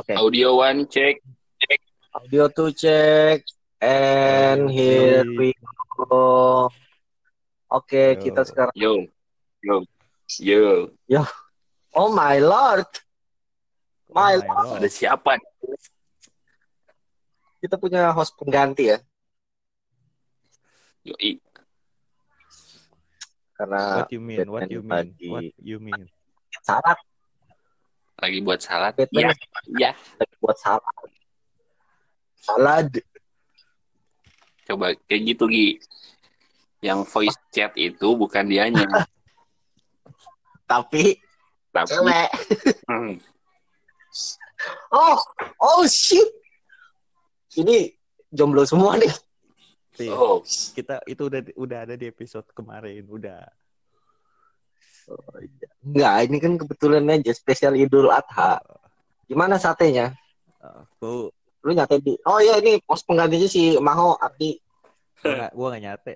Oke. Audio one check. Audio to check. And here we go. Oke, Yo. kita sekarang. Yo. Yo. Yo. Oh my lord. My Oh my God. Ada siapa? Kita punya host pengganti ya. Yoi. Karena What you mean? What you mean? What you mean? salad. Lagi buat salad. Iya. Iya. lagi buat salad. Salad. Coba kayak gitu Gi. Yang voice chat itu bukan dianya. Tapi tapi cewek. Hmm. Oh, oh shit. Ini jomblo semua nih. Oh, Kita itu udah udah ada di episode kemarin, udah. Enggak, ini kan kebetulan aja spesial Idul Adha. Gimana satenya? Aku Lu nyate di. Oh iya ini pos penggantinya si Maho Ardi. gua gua nggak nyate.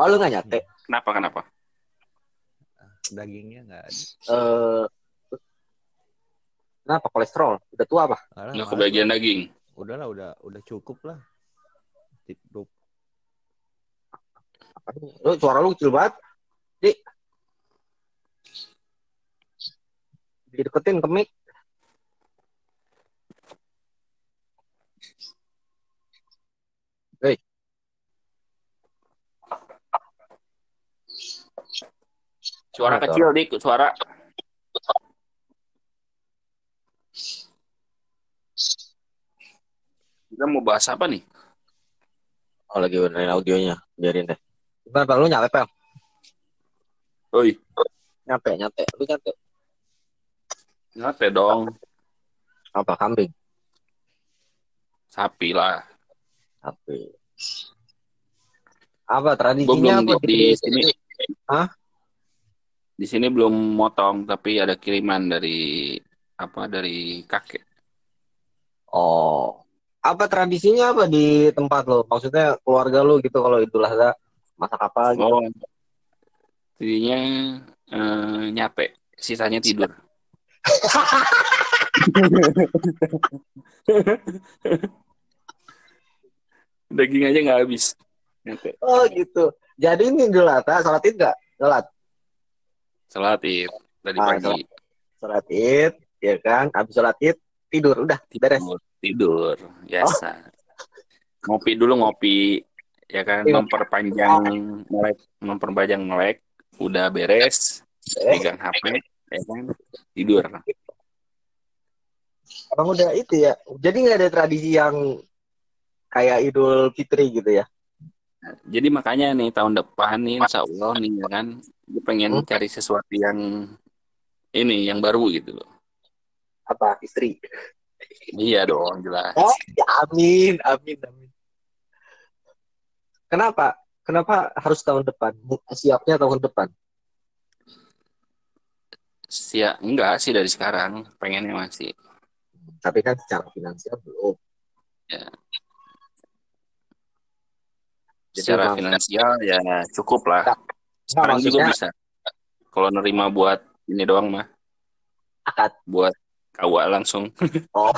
Oh lu nggak nyate? kenapa kenapa? Dagingnya nggak ada. Eh Kenapa kolesterol? Udah tua apa? Alah, Nggak malas kebagian lah. daging. Udahlah, udah udah cukup lah. Hidup. Nih? Lu suara lu kecil banget. Di. Dideketin ke mic. Hei. Suara Ada. kecil dik, suara. Kita mau bahas apa nih? Oh lagi benerin audionya. Biarin deh. Bang? Lu nyampe Pel? Oi, Nyampe, nyampe. Lu nyampe. Ngapain dong? Apa kambing? Sapi lah. Tapi apa tradisinya belum apa di, di sini. Hah? Di sini belum motong, tapi ada kiriman dari apa dari kakek. Oh. Apa tradisinya apa di tempat lo? Maksudnya keluarga lo gitu kalau Idul Adha masak apa gitu? Oh, jadinya eh, nyape, sisanya tidur. Daging aja nggak habis. Oh gitu. Jadi ini Idul Adha salat Id nggak? Salat. Salat id dari Ah, pagi. Salat Id, ya kan? Habis salat Id tidur udah beres. Tidur, tidur, biasa. Ngopi dulu ngopi, ya kan, Iya. memperpanjang melek, memperpanjang melek, udah beres, pegang HP, ya kan, tidur. Emang udah itu ya. Jadi nggak ada tradisi yang kayak Idul Fitri gitu ya? Jadi makanya nih tahun depan nih, insya Allah nih, ya kan, gue pengen Hmm. cari sesuatu yang ini, yang baru gitu loh. Apa istri? Iya dong, jelas. Oh, ya amin, amin, amin. Kenapa? Kenapa harus tahun depan? Siapnya tahun depan. Siap, enggak sih dari sekarang, pengennya masih. Tapi kan secara finansial belum. Jadi Secara emang- finansial ya cukup lah. Nah, Sekarang juga bisa. Kalau nerima buat ini doang mah, akad. buat kawa langsung. Oh.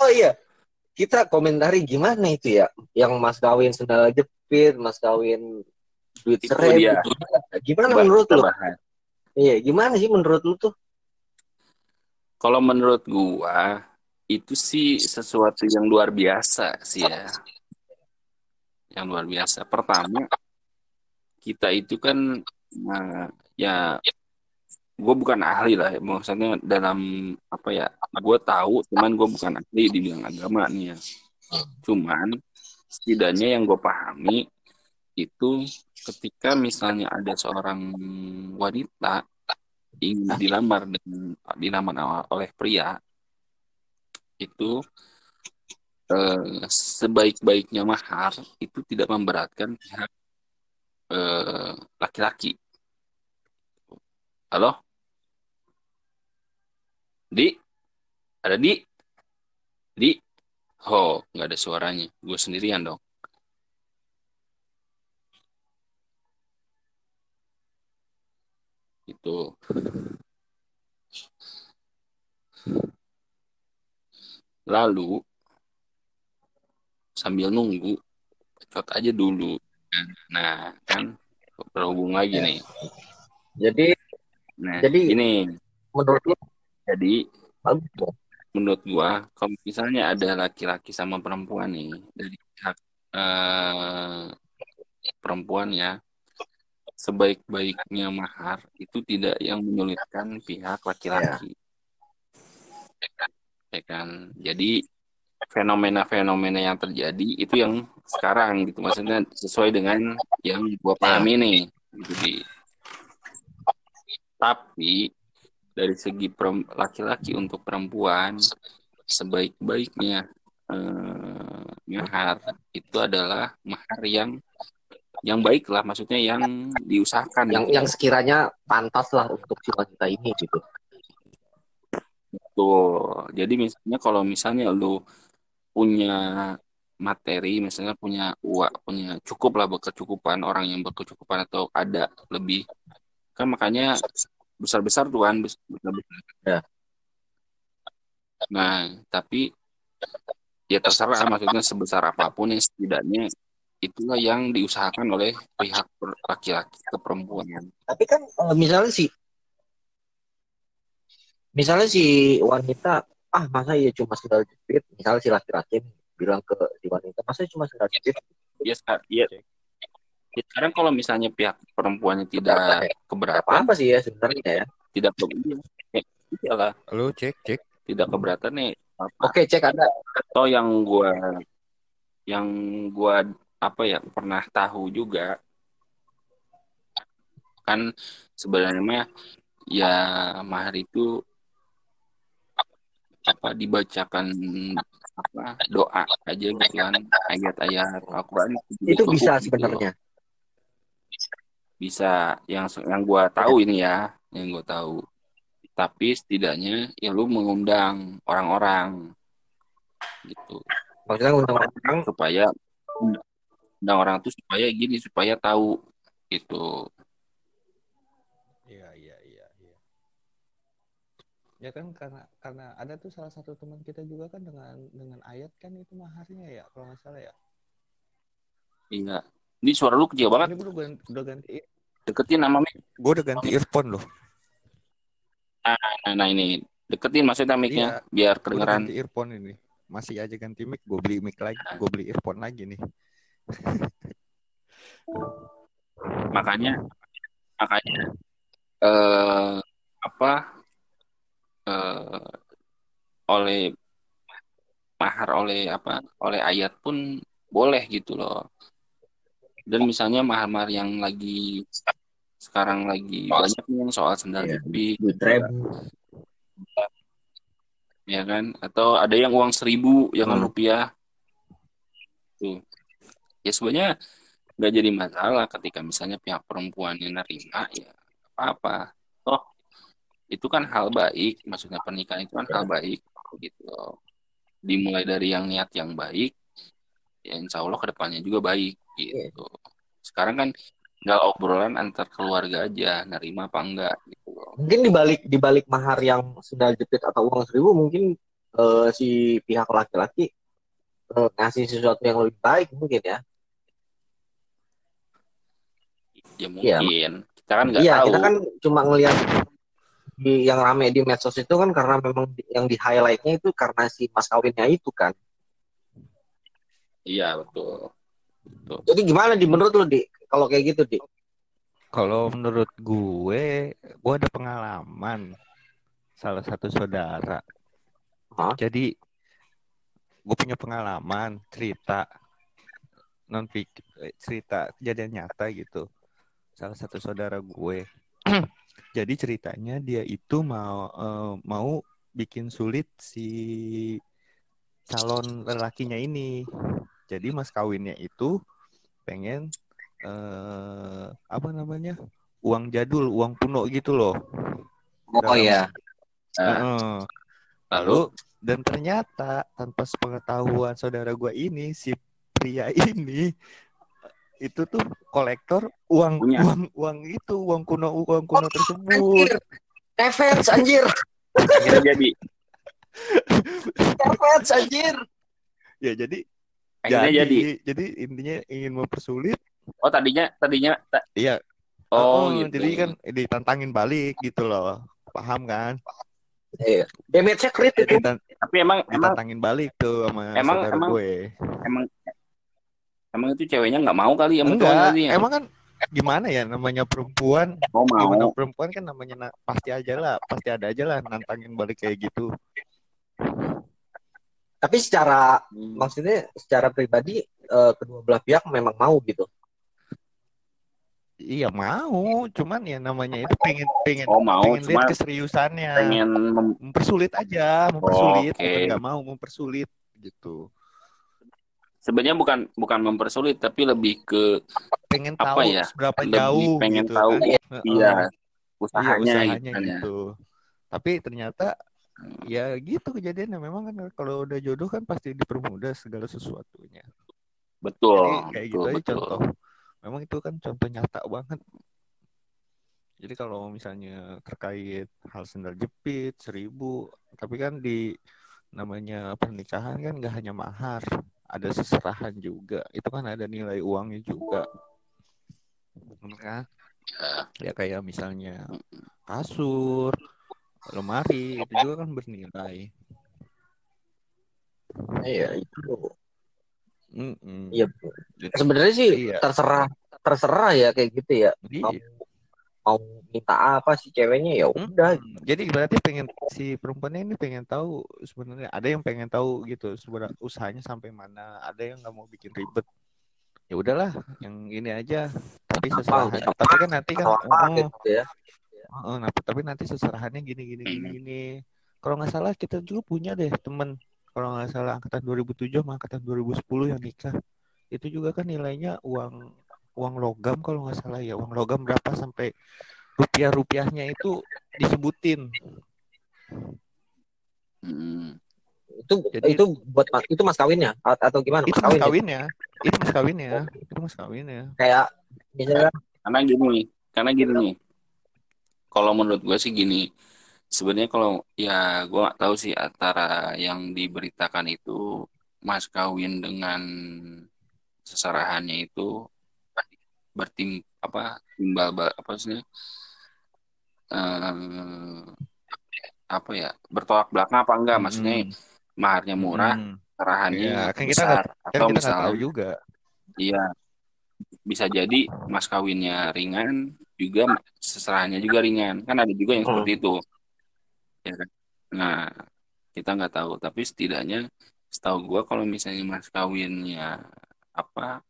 oh iya. Kita komentari gimana itu ya? Yang mas kawin sendal jepit, mas kawin duit Itu dia. Gimana menurut lu? Iya, gimana sih menurut lu tuh? Kalau menurut gua itu sih sesuatu yang luar biasa sih ya. Yang luar biasa. Pertama, kita itu kan eh, ya gue bukan ahli lah ya. maksudnya dalam apa ya gue tahu cuman gue bukan ahli di bidang agama nih ya cuman setidaknya yang gue pahami itu ketika misalnya ada seorang wanita ingin dilamar dengan dilamar oleh pria itu eh, sebaik-baiknya mahar itu tidak memberatkan pihak eh, laki-laki. Halo? Di? Ada di? Di? Oh, nggak ada suaranya. Gue sendirian dong. Itu. Lalu sambil nunggu cot aja dulu. Nah, kan berhubung lagi nih. Jadi Nah, Jadi- ini menurut lu jadi bagus menurut gua kalau misalnya ada laki-laki sama perempuan nih dari pihak eh, perempuan ya sebaik-baiknya mahar itu tidak yang menyulitkan pihak laki-laki. Ya kan? Jadi fenomena-fenomena yang terjadi itu yang sekarang gitu. Maksudnya sesuai dengan yang gua pahami nih gitu di tapi dari segi laki-laki untuk perempuan sebaik-baiknya eh, mahar itu adalah mahar yang yang baik lah maksudnya yang diusahakan yang gitu. yang sekiranya pantas lah untuk si wanita ini gitu. Tuh. Jadi misalnya kalau misalnya lu punya materi, misalnya punya uang, punya cukup lah berkecukupan orang yang berkecukupan atau ada lebih, kan makanya besar-besar tuh kan, bes- besar-besar. Ya. Nah, tapi ya terserah maksudnya sebesar apa pun yang setidaknya itulah yang diusahakan oleh pihak laki-laki ke perempuan. Tapi kan eh, misalnya si misalnya si wanita ah masa ya cuma sendal jepit? Misalnya si laki-laki bilang ke si wanita masa cuma sendal jepit? Ya, ya, ya, sekarang kalau misalnya pihak perempuannya Keberatan tidak apa keberatan, apa sih ya sebenarnya ya? tidak ke iya, ya, iyalah, Lu cek cek. tidak keberatan nih apa? Oke cek ada. Atau yang gua yang gua apa ya pernah tahu juga. Kan sebenarnya ya mahar itu apa dibacakan apa doa aja gitu kan ayat-ayat Al-Qur'an itu bisa gitu. sebenarnya? Bisa yang yang gua tahu ini ya yang gua tahu. Tapi setidaknya ya lu mengundang orang-orang gitu. Maksudnya orang supaya undang orang tuh supaya gini supaya tahu gitu Iya iya iya iya. Ya kan karena karena ada tuh salah satu teman kita juga kan dengan dengan ayat kan itu maharnya ya kalau nggak salah ya. iya ini suara lu kecil banget Ini gue udah ganti, udah ganti deketin sama mic gue udah ganti earphone loh. nah, nah ini deketin maksudnya mic-nya biar Iya. udah kedengeran ganti earphone ini. Masih aja ganti mic, gue beli mic lagi, gue beli earphone lagi nih. Makanya makanya eh apa eh oleh mahar oleh apa oleh ayat pun boleh gitu loh. Dan misalnya mahar-mahar yang lagi sekarang lagi banyak nih yang soal sendal Iya. jepit. ya kan? Atau ada yang uang seribu yang Hmm. rupiah. Tuh ya sebenarnya nggak jadi masalah ketika misalnya pihak perempuan yang nerima ya apa apa toh itu kan hal baik maksudnya pernikahan itu kan hal baik gitu loh. dimulai dari yang niat yang baik ya insya Allah ke depannya juga baik gitu. Sekarang kan tinggal obrolan antar keluarga aja nerima apa enggak gitu loh. Mungkin dibalik dibalik mahar yang sendal jepit atau uang seribu mungkin eh, si pihak laki-laki eh, ngasih sesuatu yang lebih baik mungkin ya ya Iya. mungkin kita kan nggak iya tahu kita kan cuma ngelihat di yang rame di medsos itu kan karena memang yang di highlightnya itu karena si mas kawinnya itu kan iya betul jadi gimana di menurut lu di kalau kayak gitu di Kalau menurut gue, gue ada pengalaman salah satu saudara. Hah? Jadi gue punya pengalaman cerita non cerita kejadian nyata gitu. Salah satu saudara gue. Jadi ceritanya dia itu mau eh, mau bikin sulit si calon lelakinya ini. Jadi mas kawinnya itu pengen eh apa namanya uang jadul uang kuno gitu loh oh Dalam- iya Heeh. lalu dan ternyata tanpa sepengetahuan saudara gua ini si pria ini itu tuh kolektor uang Punya. uang uang itu uang kuno uang kuno tersebut Anjir. Efes anjir. Akhirnya jadi. Efes anjir. ya jadi Akhirnya jadi. jadi intinya ingin mempersulit Oh tadinya tadinya ta- iya oh, Oh, gitu. jadi kan ditantangin balik gitu loh paham kan Iya. Damage-nya crit itu. Ditan- Tapi emang emang ditantangin balik tuh sama Emang- saudara emang- gue emang emang itu ceweknya nggak mau kali emang enggak ya? emang kan gimana ya namanya perempuan Oh mau. gimana perempuan kan namanya na- pasti aja lah pasti ada aja lah nantangin balik kayak gitu Tapi secara Hmm. maksudnya secara pribadi eh, kedua belah pihak memang mau gitu. iya mau cuman ya namanya itu pengen pengen Oh mau, pengen lihat keseriusannya pengen mem- mempersulit aja mempersulit Oke. bukan nggak mau mempersulit gitu sebenarnya bukan bukan mempersulit tapi lebih ke pengen Apa tahu ya, seberapa lebih jauh pengen gitu tahu kan. Heeh. iya Iya, usahanya, usahanya gitu kan ya. gitu. Tapi ternyata ya gitu kejadiannya memang kan kalau udah jodoh kan pasti dipermudah segala sesuatunya. Betul, Jadi kayak gitu betul, aja betul. contoh. Memang itu kan contoh nyata banget. Jadi kalau misalnya terkait hal sendal jepit seribu, tapi kan di namanya pernikahan kan nggak hanya mahar, ada seserahan juga. Itu kan ada nilai uangnya juga. Bener kan? Ya kayak misalnya kasur, lemari itu juga kan bernilai. Iya itu. Mm-mm. Iya. Jadi, Sebenarnya sih Iya. terserah terserah ya kayak gitu ya. Mau, iya. mau minta apa sih ceweknya ya udah. Mm-mm. Jadi berarti pengen si perempuannya ini pengen tahu sebenarnya ada yang pengen tahu gitu sebenarnya usahanya sampai mana, ada yang nggak mau bikin ribet. Ya udahlah, yang ini aja. Tapi seserahan. Apa, Tapi kan nanti kan, apa oh, gitu ya. oh, nah, tapi nanti seserahannya gini gini gini gini. Kalau nggak salah kita juga punya deh temen. Kalau nggak salah angkatan 2007 sama angkatan 2010 yang nikah. Itu juga kan nilainya uang uang logam kalau nggak salah ya. Uang logam berapa sampai rupiah-rupiahnya itu disebutin. Hmm. Itu Jadi- itu buat itu mas kawinnya atau gimana? Itu Mas mas kawin. ya? kawinnya. Itu mas kawinnya. Itu mas kawinnya. Kayak misalnya Karena gini, karena gini nih. Kalau menurut gue sih gini. Sebenarnya kalau ya gue nggak tahu sih antara yang diberitakan itu mas kawin dengan seserahannya itu bertim apa timbal ba- apa sih eh, apa ya bertolak belakang apa enggak maksudnya Mm-mm. maharnya murah Mm. serahannya Iya, kan kita besar Kan atau kita tahu juga. Iya, bisa jadi mas kawinnya ringan, juga seserahannya juga ringan. Kan ada juga yang Hmm. seperti itu. Ya kan? Nah, kita nggak tahu. Tapi setidaknya, setahu gua kalau misalnya mas kawinnya apa,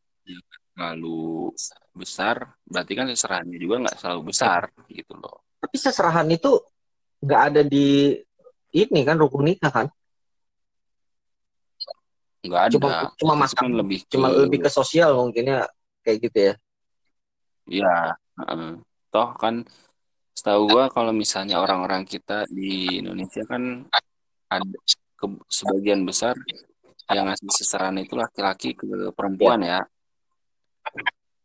terlalu besar, berarti kan seserahannya juga nggak selalu besar gitu loh. Tapi seserahan itu nggak ada di ini kan rukun nikah kan? Nggak ada. Cuma cuma Itu mas kan lebih ke, cuma lebih ke sosial mungkinnya kayak gitu ya. Ya, toh kan setahu gua kalau misalnya orang-orang kita di Indonesia kan ada ke- sebagian besar yang ngasih seserahan itu laki-laki ke perempuan ya.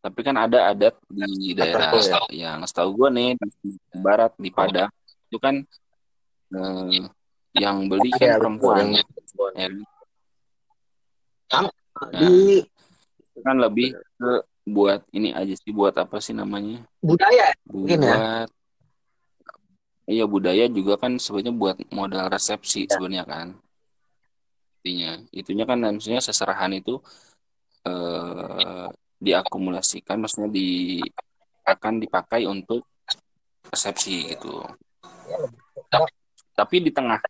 Tapi kan ada adat di daerah Tertentu yang setahu gua nih di barat di Padang itu kan eh, yang beli kan Iya, betul, perempuan. yang perempuan. Ya, Di itu kan lebih ke buat ini aja sih buat apa sih namanya? budaya ya. buat iya budaya juga kan sebenarnya buat modal resepsi Ya. sebenarnya kan intinya itunya kan maksudnya seserahan itu eh, diakumulasikan maksudnya di akan dipakai untuk resepsi gitu tapi di tengah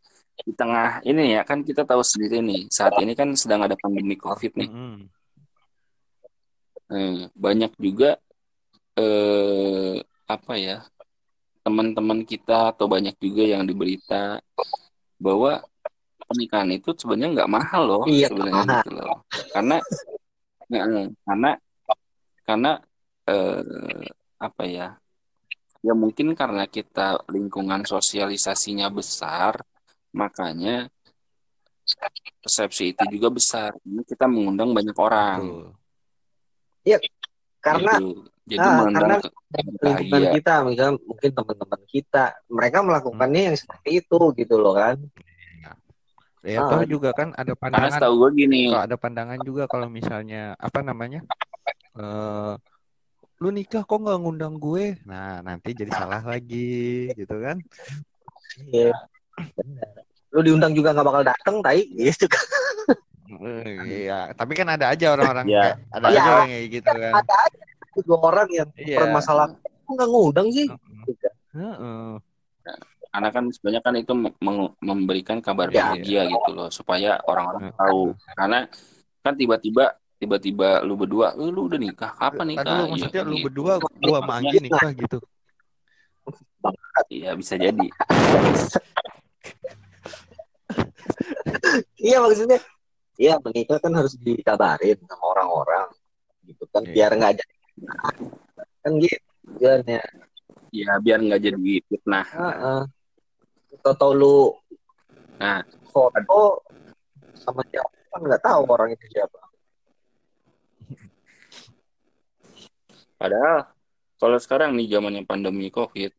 di tengah ini ya kan kita tahu sendiri nih saat ini kan sedang ada pandemi covid nih Mm-mm. Eh, banyak juga eh apa ya teman-teman kita atau banyak juga yang diberita bahwa pernikahan itu sebenarnya nggak mahal loh Iya, sebenarnya mahal. gitu loh karena eh, karena karena eh, apa ya ya mungkin karena kita lingkungan sosialisasinya besar makanya resepsi itu juga besar Ini kita mengundang banyak orang Betul. karena gitu. jadi ah, mengundang karena lingkungan bahagia kita misalnya mungkin teman-teman kita mereka melakukannya yang seperti itu gitu loh kan Ya, Ah. toh juga kan ada karena pandangan gue gini kalau ada pandangan juga kalau misalnya apa namanya eh lu nikah kok nggak ngundang gue nah nanti jadi salah lagi gitu kan iya benar lu diundang juga nggak bakal datang tai gitu kan Eh, Iya, tapi kan ada aja orang-orang kayak- ada Ya. aja orang kayak gitu kan. ada aja dua orang yang Iya. permasalahan kok nggak ngundang sih. Heeh. karena kan sebenarnya kan itu memberikan kabar Ya. bahagia gitu loh supaya orang-orang Heeh. tahu karena kan tiba-tiba tiba-tiba lu berdua "Eh, lu udah nikah kapan nikah Tadi lu Iya, maksudnya lu gitu. berdua gua sama Anggi nikah gitu. iya bisa jadi iya maksudnya iya menikah kan harus dikabarin sama orang-orang gitu kan Iya. biar nggak jadi kan gitu tujuannya ya biar nggak jadi fitnah Heeh. Atau lu Nah. foto sama siapa kan nggak tahu orang itu siapa. Padahal kalau sekarang nih zamannya pandemi COVID,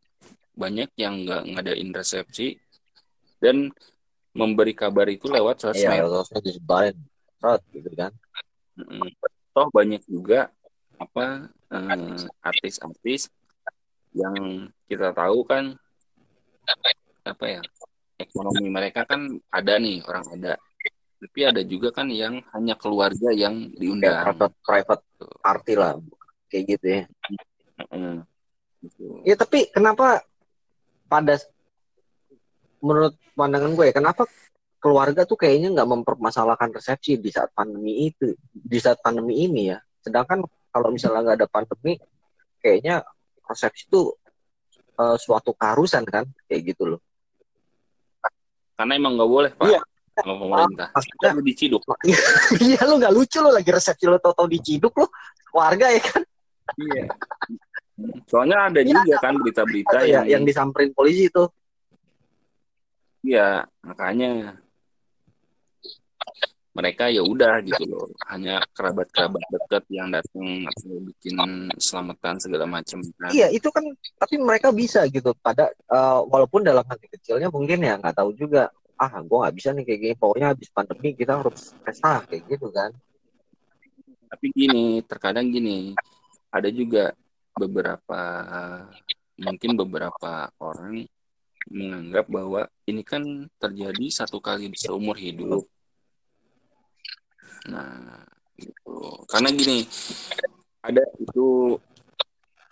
banyak yang nggak ngadain resepsi dan memberi kabar itu lewat Iya, sosmed. sosmed disebarin, Rot, gitu kan. Toh banyak juga apa eh, artis-artis yang kita tahu kan apa ya ekonomi mereka kan ada nih orang ada. Tapi ada juga kan yang hanya keluarga yang diundang. Private private party lah, kayak gitu ya. Mm. Ya tapi kenapa pada menurut pandangan gue ya, kenapa keluarga tuh kayaknya nggak mempermasalahkan resepsi di saat pandemi itu, di saat pandemi ini ya. Sedangkan kalau misalnya nggak ada pandemi, kayaknya resepsi itu eh, suatu keharusan kan, kayak gitu loh. karena emang nggak boleh pak Iya. sama pemerintah Maksudnya, Kita diciduk iya lu nggak lucu lo lagi resepsi lo tau-tau diciduk lo, keluarga ya kan, Iya. Soalnya ada Iya, juga kan berita-berita Ada ya, yang, yang disamperin polisi itu. iya makanya mereka ya udah gitu loh, hanya kerabat-kerabat dekat yang datang atau bikin selamatan segala macam kan. Iya, itu kan tapi mereka bisa gitu pada eh, walaupun dalam hati kecilnya mungkin ya nggak tahu juga. Ah, gua nggak bisa nih kayak gini. Pokoknya habis pandemi kita harus pesta kayak gitu kan. Tapi gini, terkadang gini, ada juga beberapa mungkin beberapa orang menganggap bahwa ini kan terjadi satu kali seumur hidup. Nah, gitu. Karena gini, ada itu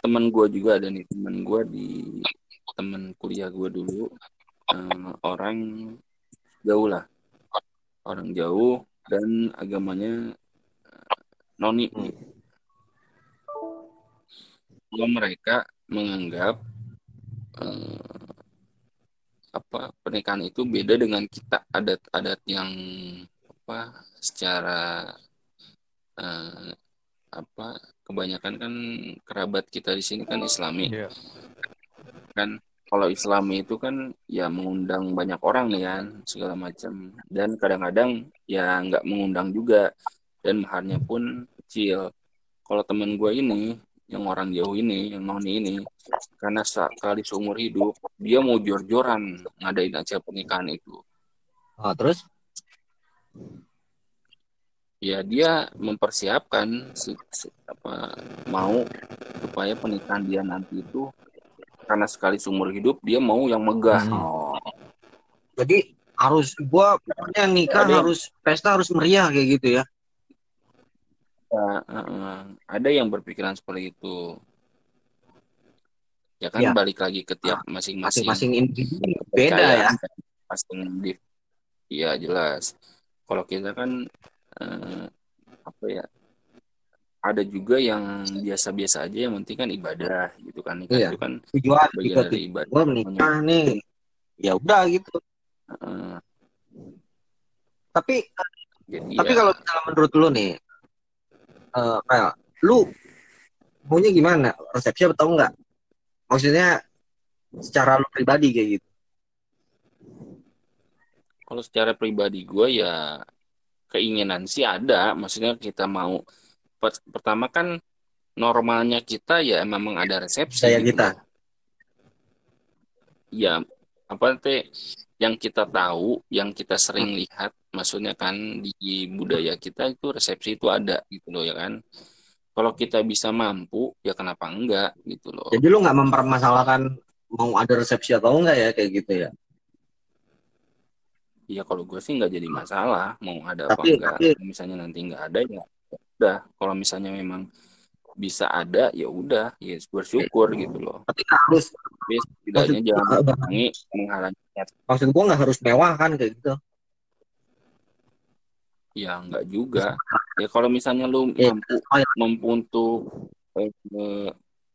teman gue juga ada nih teman gue di teman kuliah gue dulu eh, orang jauh lah, orang jauh dan agamanya eh, noni. Kalau mereka menganggap eh, apa pernikahan itu beda dengan kita adat-adat yang apa secara eh, apa kebanyakan kan kerabat kita di sini kan Islami. Iya. kan kalau Islami itu kan ya mengundang banyak orang nih kan segala macam. Dan kadang-kadang ya nggak mengundang juga. Dan maharnya pun kecil. Kalau temen gue ini yang orang jauh ini yang noni ini karena sekali seumur hidup dia mau jor-joran ngadain acara pernikahan itu Ah, terus ya dia mempersiapkan se- se- apa mau supaya pernikahan dia nanti itu karena sekali seumur hidup dia mau yang megah Hmm. oh. jadi harus gua pokoknya nikah Ada harus pesta harus meriah kayak gitu ya. Ya, eh, ada yang berpikiran seperti itu ya kan Ya. balik lagi ke tiap masing-masing Masing-masing individu beda ya. masing di iya jelas kalau kita kan eh, apa ya ada juga yang biasa-biasa aja yang penting kan ibadah gitu kan Iya. itu kan Tujuan bagian gitu. dari ibadah Gua menikah nih. Ya udah gitu. Eh, Tapi jadi Tapi ya, kalau misalnya menurut lu nih, eh Pel, lu maunya gimana? Resepsi atau enggak? Maksudnya secara lu pribadi kayak gitu. kalau secara pribadi gue ya keinginan sih ada maksudnya kita mau per- pertama kan normalnya kita ya memang ada resepsi Kayak gitu kita. Ya, apa teh yang kita tahu, yang kita sering lihat, maksudnya kan di budaya kita itu resepsi itu ada gitu loh ya kan. Kalau kita bisa mampu, ya kenapa enggak gitu loh. Jadi lu nggak mempermasalahkan mau ada resepsi atau enggak ya kayak gitu ya? Iya kalau gue sih nggak jadi masalah mau ada apa Tapi- enggak. tapi- Kalau misalnya nanti nggak ada ya udah. Kalau misalnya memang bisa ada ya udah, ya bersyukur gitu loh. Tapi harus Tapi setidaknya Maksud- jangan menghalangi menghalangi maksud gua nggak harus mewah kan kayak gitu. Ya enggak juga. Ya kalau misalnya lu Iya. mampu Oh, iya. mampu untuk eh, eh,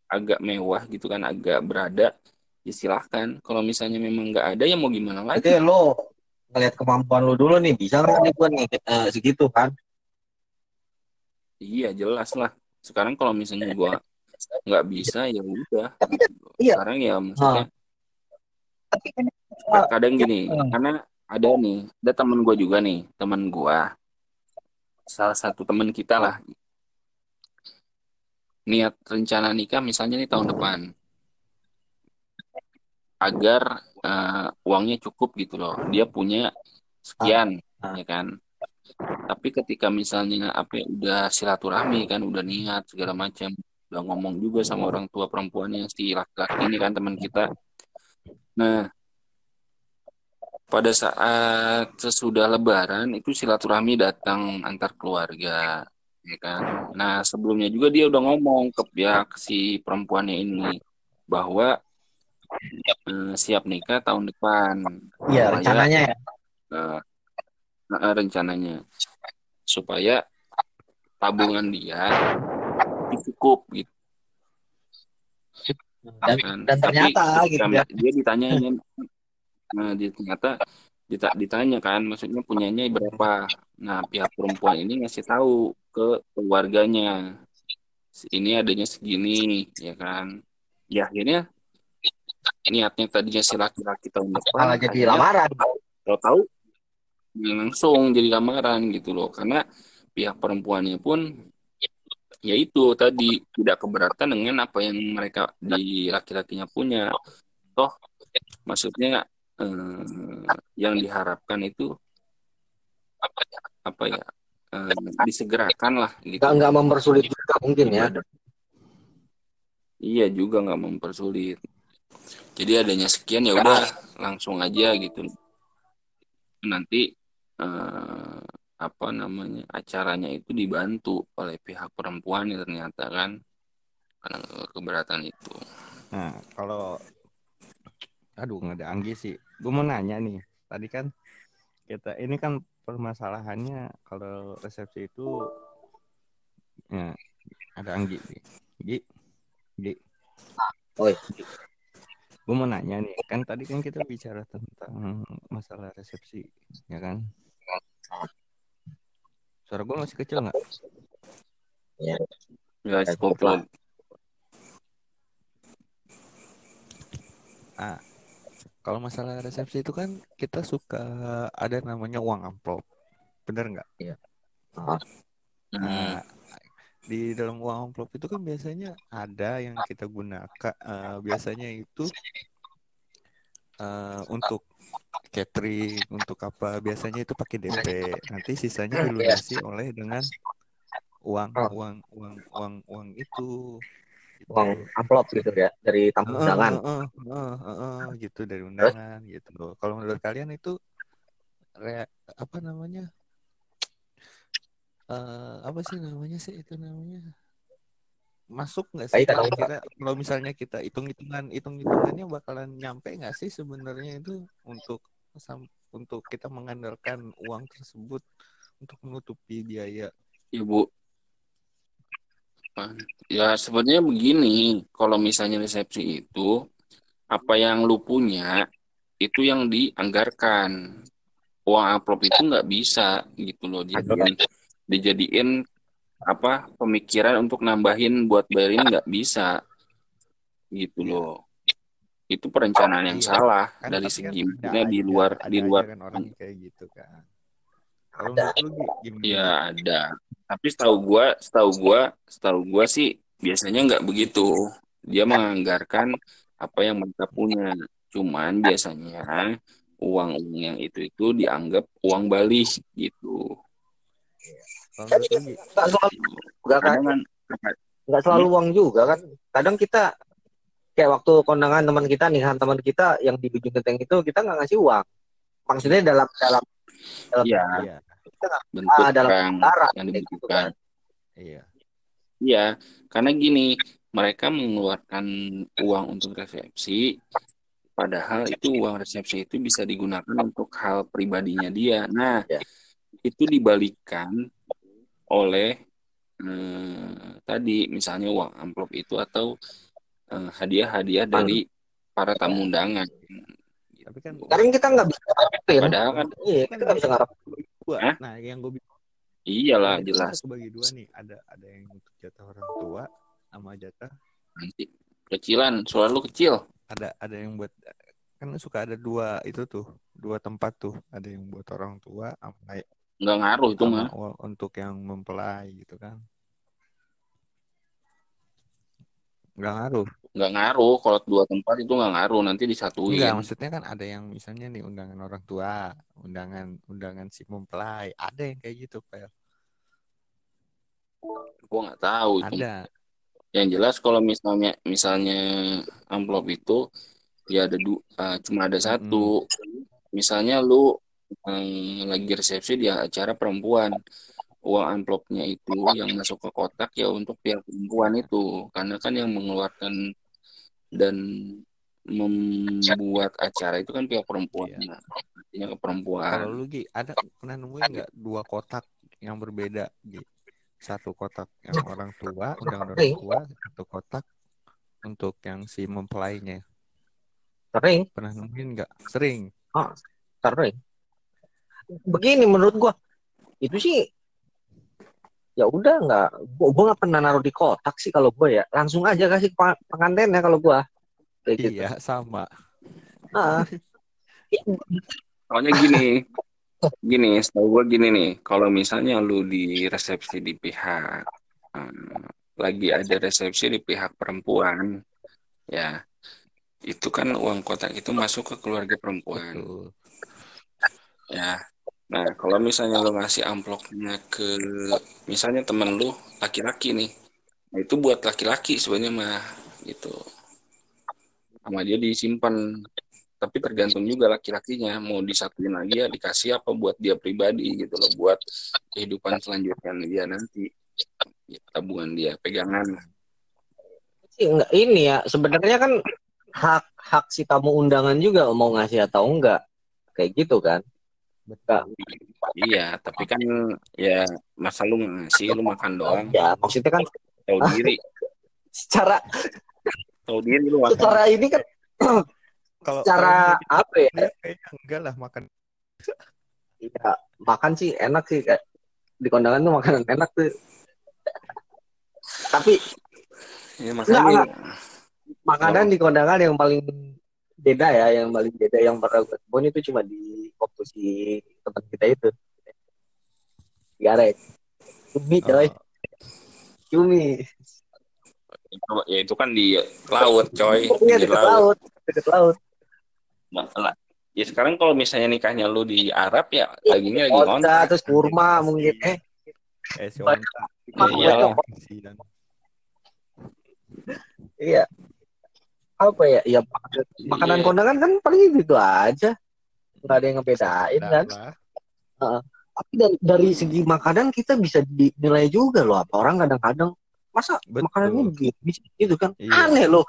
agak mewah gitu kan, agak berada, ya silahkan. Kalau misalnya memang nggak ada ya mau gimana lagi? Oke lo ngeliat kemampuan lu dulu nih bisa nggak nih gua nih eh, segitu kan? Iya jelas lah. Sekarang kalau misalnya gua nggak bisa ya udah. Tapi kan iya. Sekarang ya maksudnya tapi kan kadang gini, karena ada nih, ada temen gua juga nih, temen gua, salah satu temen kita lah, niat rencana nikah misalnya nih tahun depan, agar eh, uangnya cukup gitu loh, dia punya sekian, Ah. ya kan. Tapi ketika misalnya apa udah silaturahmi kan, udah niat segala macam, udah ngomong juga sama orang tua perempuannya si laki-laki ini kan teman kita. Nah, pada saat sesudah Lebaran itu silaturahmi datang antar keluarga, ya kan. Nah, sebelumnya juga dia udah ngomong ke pihak si perempuannya ini bahwa eh, siap nikah tahun depan. iya rencananya ya. eh, rencananya supaya tabungan dia cukup gitu. Dan, dan Tapi ternyata ketika gitu ya. dia ditanyain nah dia ternyata dita- ditanya kan maksudnya punyanya berapa? Nah pihak perempuan ini ngasih tahu ke keluarganya. Ini adanya segini ya kan? Ya akhirnya niatnya tadinya si laki-laki tahun depan malah jadi lamaran. tahu-tahu langsung jadi lamaran gitu loh. Karena pihak perempuannya pun ya itu tadi tidak keberatan dengan apa yang mereka di laki-lakinya punya. Toh maksudnya eh, yang diharapkan itu apa apa ya eh, disegerakan lah gitu. Nggak nggak mempersulit juga mungkin ya. Iya juga nggak mempersulit. Jadi adanya sekian ya udah langsung aja gitu. Nanti eh, apa namanya acaranya itu dibantu oleh pihak perempuan ya ternyata kan karena keberatan itu Nah, kalau aduh nggak ada Anggi sih. Gue mau nanya nih. Tadi kan kita ini kan permasalahannya kalau resepsi itu ya ada Anggi nih. Gi, Gi. Oi. Gue mau nanya nih, kan tadi kan kita bicara tentang masalah resepsi, ya kan? Suara gue masih kecil nggak? Ya, ya Ya, cukup cukup lah. Ah, kalau masalah resepsi itu kan kita suka ada namanya uang amplop, bener nggak? Ah, Hmm. Nah, di dalam uang amplop itu kan biasanya ada yang kita gunakan, eh, biasanya itu eh, untuk catering, untuk apa? Biasanya itu pakai DP. Nanti sisanya dilunasi oleh dengan uang, uang, uang, uang, uang itu. Uang amplop gitu ya dari tamu undangan. heeh, heeh, heeh, gitu dari undangan gitu loh. Kalau menurut kalian itu rea- apa namanya? Eh apa sih namanya sih itu namanya? Masuk nggak sih atau kira-kira kalau misalnya kita hitung-hitungan hitung-hitungannya bakalan nyampe nggak sih sebenarnya itu untuk untuk kita mengandalkan uang tersebut untuk menutupi biaya. Ibu ya sebenarnya begini kalau misalnya resepsi itu apa yang lu punya itu yang dianggarkan. Uang amplop itu nggak bisa gitu loh dijadiin dijadiin apa pemikiran untuk nambahin buat bayarin nggak bisa gitu loh itu perencanaan yang Iya. salah Kan dari kan segi maksudnya di luar ada di luar kan orang kayak gitu kan. Kalau Ada. gimana? ya ada tapi setahu gua setahu gua setahu gua sih biasanya nggak begitu. Dia menganggarkan apa yang mereka punya. Cuman biasanya uang yang itu itu dianggap uang balik gitu. Kalau menurut lu, Gi, nggak selalu juga kan? Kadang kan nggak selalu uang juga kan? Kadang kita kayak waktu kondangan teman kita nikahan teman kita yang di Ujung Genteng itu kita nggak ngasih uang. Maksudnya dalam dalam dalam ya iya, kita bentuk Ah, dalam cara, yang gitu dibutuhkan. iya. Iya, karena gini, mereka mengeluarkan uang untuk resepsi, padahal itu uang resepsi itu bisa digunakan untuk hal pribadinya dia. Nah, Ya. itu dibalikan oleh eh, tadi misalnya uang amplop itu atau eh, hadiah-hadiah dari para tamu undangan. Tapi kan kadang kita nggak bisa ngarepin Padahal kan iya kita nggak bisa ngarep dua. Hah? Nah, yang gue bilang iyalah itu jelas kan kebagi dua nih. Ada ada yang untuk jatah orang tua sama jatah nanti kecilan, suara lu kecil. ada ada yang buat kan suka ada dua itu tuh dua tempat tuh ada yang buat orang tua sama Nggak ngaruh itu mah. untuk yang mempelai gitu kan nggak ngaruh Nggak ngaruh kalau dua tempat itu nggak ngaruh, nanti disatuin. Enggak, maksudnya kan ada yang misalnya nih undangan orang tua, undangan undangan si mempelai, ada yang kayak gitu, Pel. Gua nggak tahu itu. Ada. Yang jelas kalau misalnya misalnya amplop itu ya ada du, eh, cuma ada satu. Misalnya lu eh, lagi resepsi di acara perempuan, uang amplopnya itu yang masuk ke kotak ya untuk pihak perempuan itu, karena kan yang mengeluarkan dan membuat acara itu kan pihak perempuan. Iya. Nah, artinya ke perempuan. Kalau lu Gi, ada pernah nemuin nggak dua kotak yang berbeda, Gi? Satu kotak yang orang tua, undangan orang tua, satu kotak untuk yang si mempelainya. sering Pernah nemuin nggak? Sering. sering begini menurut gua itu sih ya udah nggak gua, gua nggak pernah naruh di kotak sih kalau gua ya langsung aja kasih ke pa- pengantinnya kalau gua kayak gitu Iya, sama. Ah. Ya, Soalnya gini, gini, setahu gue gini nih, kalau misalnya lu di resepsi di pihak eh, lagi ada resepsi di pihak perempuan, ya itu kan uang kotak itu masuk ke keluarga perempuan, Betul. ya. Nah, kalau misalnya lu ngasih amplopnya ke misalnya temen lu laki-laki nih, nah itu buat laki-laki sebenarnya mah gitu, sama dia disimpan. Tapi tergantung juga laki-lakinya mau disatuin lagi ya dikasih apa buat dia pribadi gitu loh. Buat kehidupan selanjutnya dia nanti. Ya, tabungan dia pegangan. Sih nggak ini ya sebenarnya kan hak hak si tamu undangan juga mau ngasih atau enggak. Kayak gitu kan Betul. iya tapi kan ya masa lu ngasih lu makan doang. Ya maksudnya kan tahu diri. Secara tahu diri lu makan. secara ini kan Kalau secara apa ya? kayaknya enggak lah makan. ya makan sih enak sih kayak di kondangan tuh makanan enak tuh. Tapi ya makanya makanan di kondangan yang paling beda ya yang paling beda yang pernah gue temuin itu cuma di waktu si teman kita itu. Garek cumi coy. Oh, cumi. Itu, ya itu kan di laut coy. Iya di deket laut. deket laut. Masalah. ya sekarang kalau misalnya nikahnya lu di Arab ya lagi ini lagi kontrak terus kurma mungkin eh. Eh si Onta. Ya iya apa ya ya makanan, Iya. kondangan kan paling itu aja nggak ada yang ngebedain kan lah. tapi dari, dari segi makanan kita bisa dinilai juga loh apa orang kadang-kadang masa Betul. makanannya gitu gitu kan Iya. aneh loh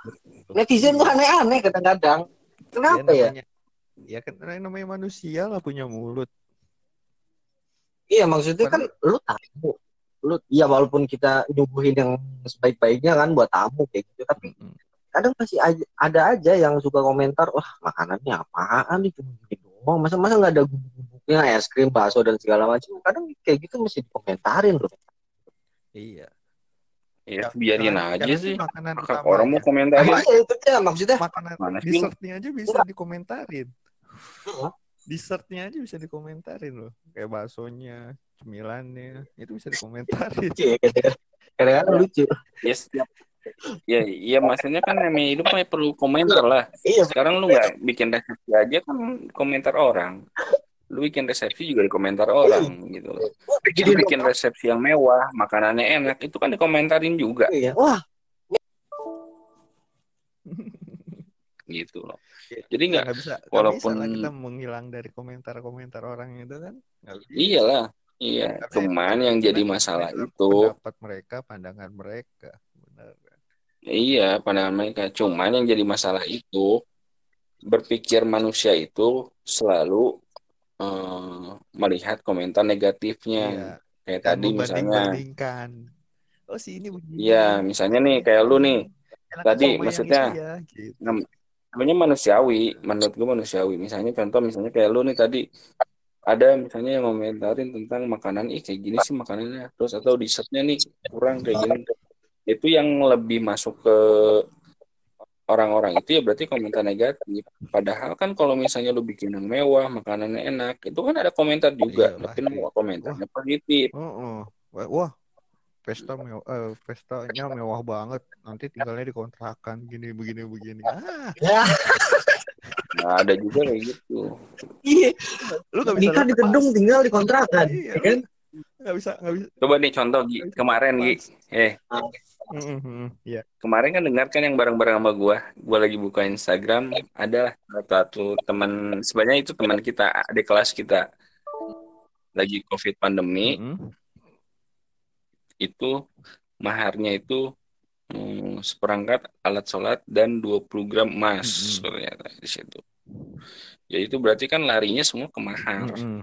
netizen tuh aneh-aneh kadang-kadang kenapa ya, namanya, ya kan namanya- namanya manusia lah punya mulut. iya maksudnya kan lu tamu lu ya walaupun kita nyuguhin yang sebaik-baiknya kan buat tamu kayak gitu tapi. Kadang masih aja- ada aja yang suka komentar wah makanannya apaan nih cuma gini doang masa masa nggak ada bubuk-bubuknya es krim bakso dan segala macam kadang kayak gitu mesti dikomentarin loh Iya. ya biarin aja sih Makanan utama. orang mau komentarin iya itu ya maksudnya makanan Mana dessertnya aja bisa dikomentarin. Heeh. Dessertnya aja bisa dikomentarin loh. Kayak baksonya, cemilannya, itu bisa dikomentarin. Iya, gitu. kadang-kadang lucu ya setiap ya iya maksudnya kan namanya hidup mah perlu komentar lah. Iya. Sekarang lu nggak bikin resepsi aja kan komentar orang. Lu bikin resepsi juga di komentar orang gitu loh. Jadi Lu bikin resepsi yang mewah makanannya enak itu kan dikomentarin juga. Iya. Wah. Gitu loh. Ya, jadi nggak bisa walaupun- bisa lah kita menghilang dari komentar-komentar orang itu kan iyalah iya. Cuman yang jadi masalah itu pendapat mereka pandangan mereka Iya, pandangan mereka. Cuman yang jadi masalah itu berpikir manusia itu selalu eh, melihat komentar negatifnya. iya Kayak kan tadi misalnya, oh si ini begini iya, misalnya nih kayak lu nih, Enak tadi sama yang maksudnya- ya, gitu. nam- namanya manusiawi, menurut gue manusiawi. Misalnya contoh, misalnya kayak lu nih tadi ada misalnya yang komentarin tentang makanan, ih kayak gini sih makanannya, terus atau dessertnya nih kurang kayak gini. Itu yang lebih masuk ke orang-orang itu ya berarti komentar negatif. Padahal kan kalau misalnya lu bikin yang mewah, makanannya enak, itu kan ada komentar juga, Iya, tapi nama komentarnya positif. Oh, oh. Wah, pesta mewah, eh, pestanya mewah banget. Nanti tinggalnya di kontrakan gini begini begini. Ah, ya Nah, ada juga kayak gitu. iya lu nggak bisa nikah di gedung tinggal di kontrakan Iya, ya kan nggak bisa nggak bisa. Coba nih contoh Gi, kemarin Gi, eh Mm, mm, mm, Iya. kemarin kan dengar kan yang bareng-bareng sama gua, gua lagi buka Instagram, ada satu teman, sebenarnya itu teman kita, adik kelas kita, lagi COVID pandemi, Mm, itu maharnya itu hmm, seperangkat alat sholat dan 20 gram emas Mm-mm. ternyata di situ. Ya itu berarti kan larinya semua ke mahar. mm, mm.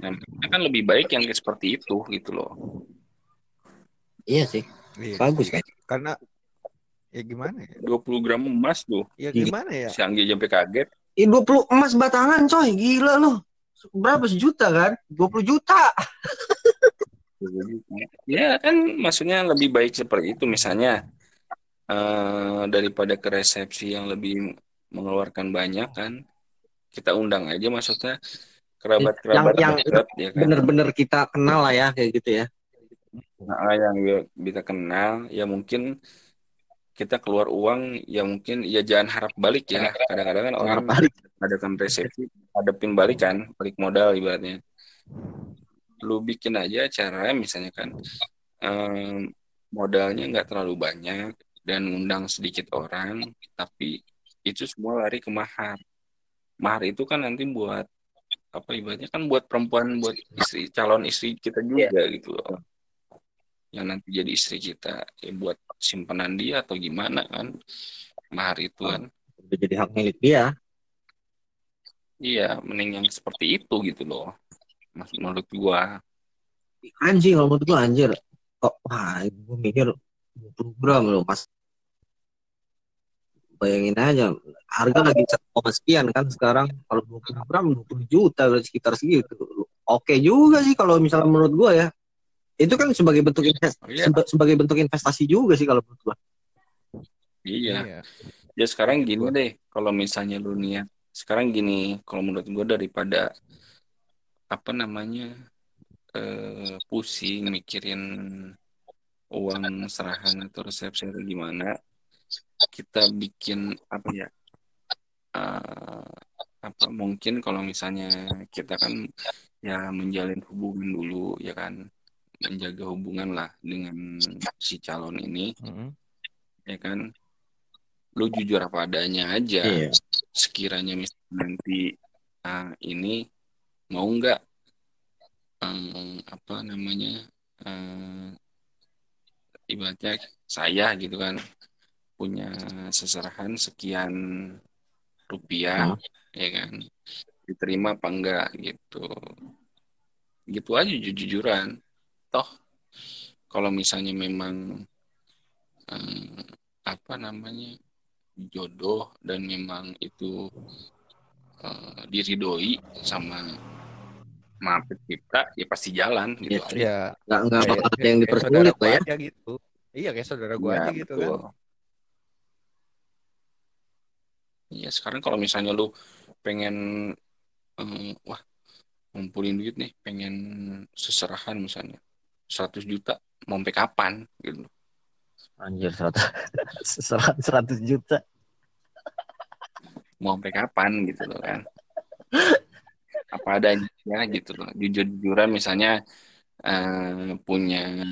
Nah, kan lebih baik yang seperti itu gitu loh. iya sih Iya. bagus kan Karena ya gimana ya? 20 gram emas tuh. Ya Iya. gimana ya? Si Anggi sampai kaget. Ih, 20 emas batangan coy gila loh berapa sejuta kan 20 juta Ya kan maksudnya lebih baik seperti itu misalnya eh, daripada ke resepsi yang lebih mengeluarkan banyak kan kita undang aja maksudnya kerabat-kerabat Yang- yang dekat ya kan? bener-bener kita kenal lah ya kayak gitu ya. Nah, yang kita kenal ya mungkin kita keluar uang ya mungkin ya jangan harap balik ya. Kadang-kadang kan orang Harap balik. adakan resepsi hadapin balik kan balik modal ibaratnya. Lu bikin aja acara misalnya kan em, modalnya nggak terlalu banyak dan undang sedikit orang tapi itu semua lari ke mahar. Mahar itu kan nanti buat apa ibaratnya kan buat perempuan buat istri calon istri kita juga gitu loh. Yang nanti jadi istri kita ya buat simpanan dia atau gimana kan. Mahar itu kan udah jadi hak milik dia. Iya mending yang seperti itu gitu loh. Mas- menurut gua. Anjing kalau menurut gua anjir. Kok wah gua mikir 20 gram loh mas bayangin aja harga lagi 1, sekian kan sekarang. Kalau 20 gram 20 juta sekitar segitu. Oke juga sih kalau misalnya menurut gua ya. Itu kan sebagai bentuk investasi Oh, iya. sebagai bentuk investasi juga sih kalau menurut gua. Iya. Iya. ya sekarang gini Gua- deh kalau misalnya lu niat sekarang gini kalau menurut gua daripada apa namanya eh, pusing mikirin uang serahan atau resepsi atau gimana kita bikin apa ya eh, apa mungkin kalau misalnya kita kan ya menjalin hubungan dulu ya kan menjaga hubungan lah dengan si calon ini Mm, ya kan lu jujur apa adanya aja Iya. sekiranya misalnya nanti ah, ini mau nggak eh, apa namanya eh, ibaratnya saya gitu kan punya seserahan sekian rupiah ya kan? Diterima apa enggak gitu. Gitu aja jujur-jujuran. Toh kalau misalnya memang eh, apa namanya jodoh dan memang itu eh, diridoi sama maaf kita ya pasti jalan gitu. Iya, aja. Ya, nggak nggak bakal ada yang dipersulit lah ya. gitu. Iya, kayak saudara gua Ya, aja gitu kan. betul. Iya, sekarang kalau misalnya lu pengen eh, wah ngumpulin duit nih, pengen seserahan misalnya. 100 juta mau sampai kapan gitu Anjir 100 100 juta. mau sampai kapan gitu loh kan apa adanya gitu loh jujur-jujuran misalnya eh, punya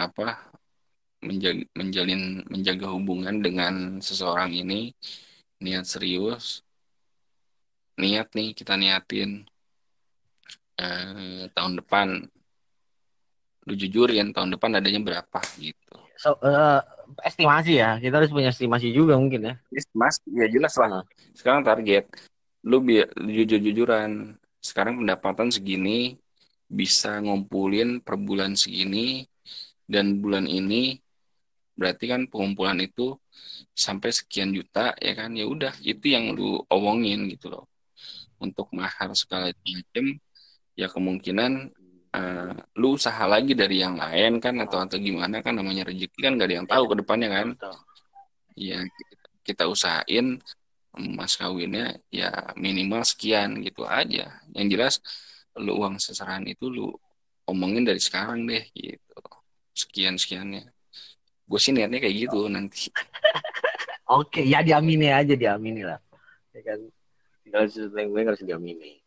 apa menjaga, menjalin menjaga hubungan dengan seseorang ini niat serius niat nih kita niatin eh, tahun depan lu jujurin tahun depan adanya berapa gitu So, eh, estimasi ya. Kita harus punya estimasi juga mungkin ya. Yes, mas ya jelas lah sekarang target lu biar jujur-jujuran sekarang pendapatan segini bisa ngumpulin per bulan segini dan bulan ini berarti kan pengumpulan itu sampai sekian juta ya kan? Ya udah itu yang lu omongin gitu loh. Untuk mahar segala macam ya kemungkinan eh, lu usaha lagi dari yang lain kan atau atau gimana kan namanya rezeki kan gak ada yang tahu ke depannya kan? ya kita, kita usahain mas kawinnya ya minimal sekian gitu aja. Yang jelas lu uang seserahan itu lu omongin dari sekarang deh gitu. Sekian sekiannya gue sih niatnya kayak gitu nanti Oke, ya diamini aja diamini lah. Ya kan. Tinggal sesuatu yang gue harus diamini.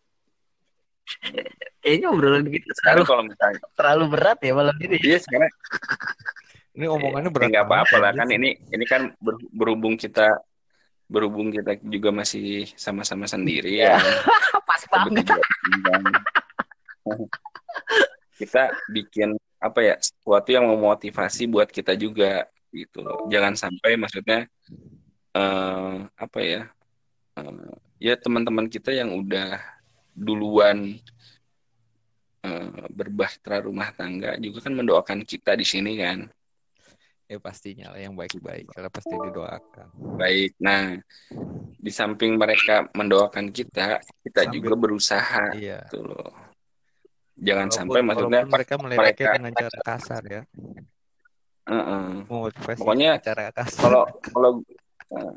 Kayaknya obrolan kita terlalu, kalau misalnya terlalu berat ya malam ini. iya sekarang Ini omongannya ya berat. nggak apa-apa lah kan ini ini kan ber- berhubung kita berhubung kita juga masih sama-sama sendiri Ya. kan. Pas banget. kita bikin apa ya sesuatu yang memotivasi buat kita juga gitu loh jangan sampai maksudnya eh, apa ya eh, ya teman-teman kita yang udah duluan eh, berbahtera rumah tangga juga kan mendoakan kita di sini kan Ya pastinya lah yang baik-baik. Karena pasti didoakan. baik nah di samping mereka mendoakan kita kita Sambil- juga berusaha Iya. gitu loh jangan Walaupun- sampai maksudnya mereka mereka- dengan cara kasar ya. Motivasi Pokoknya cara kasar. kalau kalau eh,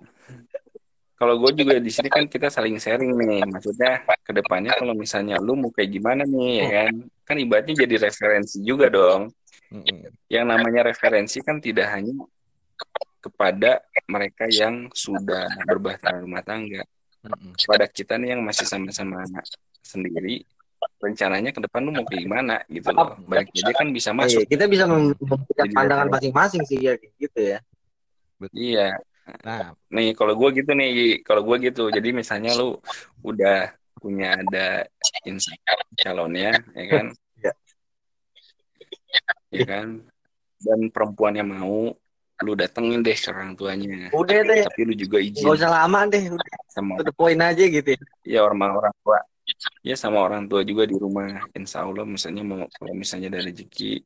kalau gue juga di sini kan kita saling sharing nih. Maksudnya ke depannya kalau misalnya lu mau kayak gimana nih ya kan? Kan ibaratnya jadi referensi juga dong. Yang namanya referensi kan tidak hanya kepada mereka yang sudah berbahtera rumah tangga. Kepada kita nih yang masih sama-sama sendiri rencananya ke depan lu mau kayak gimana gitu loh. Balik aja kan bisa masuk. Iya, kita bisa mem- memberikan pandangan masing-masing sih ya gitu ya. iya. Nah, nih kalau gue gitu nih kalau gue gitu. Jadi misalnya lu udah punya ada insight calonnya ya kan? Iya. ya kan? Dan perempuannya mau lu datengin deh ke orang tuanya. Udah deh, tapi lu juga izin. nggak usah lama deh, udah. Sama to the point aja gitu ya. ya orang orang tua ya sama orang tua juga di rumah insya Allah misalnya mau kalau misalnya ada rezeki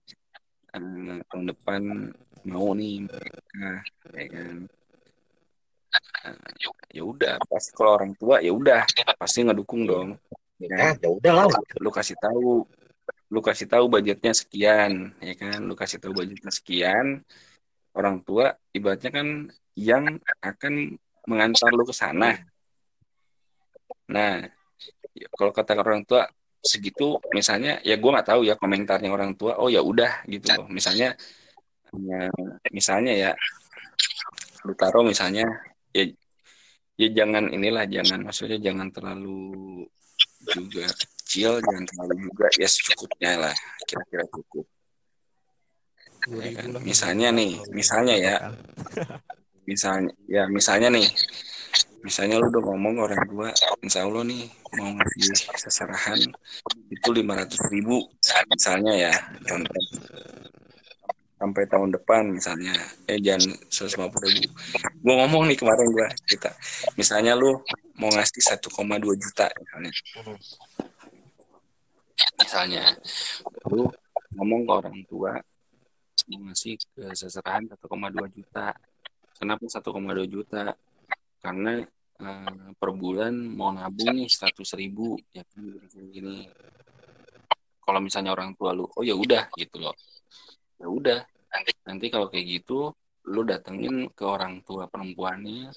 eh, tahun depan mau nih mereka ya kan Eh, ya udah pasti kalau orang tua ya udah pasti ngedukung dong ya kan? Nah, ya udah lah. lu kasih tahu lu kasih tahu budgetnya sekian ya kan lu kasih tahu budgetnya sekian orang tua ibaratnya kan yang akan mengantar lu ke sana nah ya, kalau kata orang tua segitu misalnya ya gue nggak tahu ya komentarnya orang tua oh ya udah gitu loh misalnya ya, misalnya ya lu taruh misalnya ya ya jangan inilah jangan maksudnya jangan terlalu juga kecil jangan terlalu juga ya secukupnya lah kira-kira cukup Ya kan? 2000 lah. Misalnya nih, misalnya ya. misalnya ya misalnya nih misalnya lu udah ngomong orang tua insya Allah nih mau ngasih seserahan itu lima ratus ribu misalnya ya contoh. Sampai tahun depan misalnya eh jangan 150 ribu. Gue ngomong nih kemarin gue kita misalnya lu mau ngasih 1,2 juta misalnya. Misalnya lu ngomong ke orang tua mau ngasih seserahan 1,2 juta. Kenapa 1,2 juta karena eh, per bulan mau nabung nih 100 ribu ya kan gini kalau misalnya orang tua lu oh ya udah gitu loh. Ya udah nanti nanti kalau kayak gitu lu datengin ke orang tua perempuannya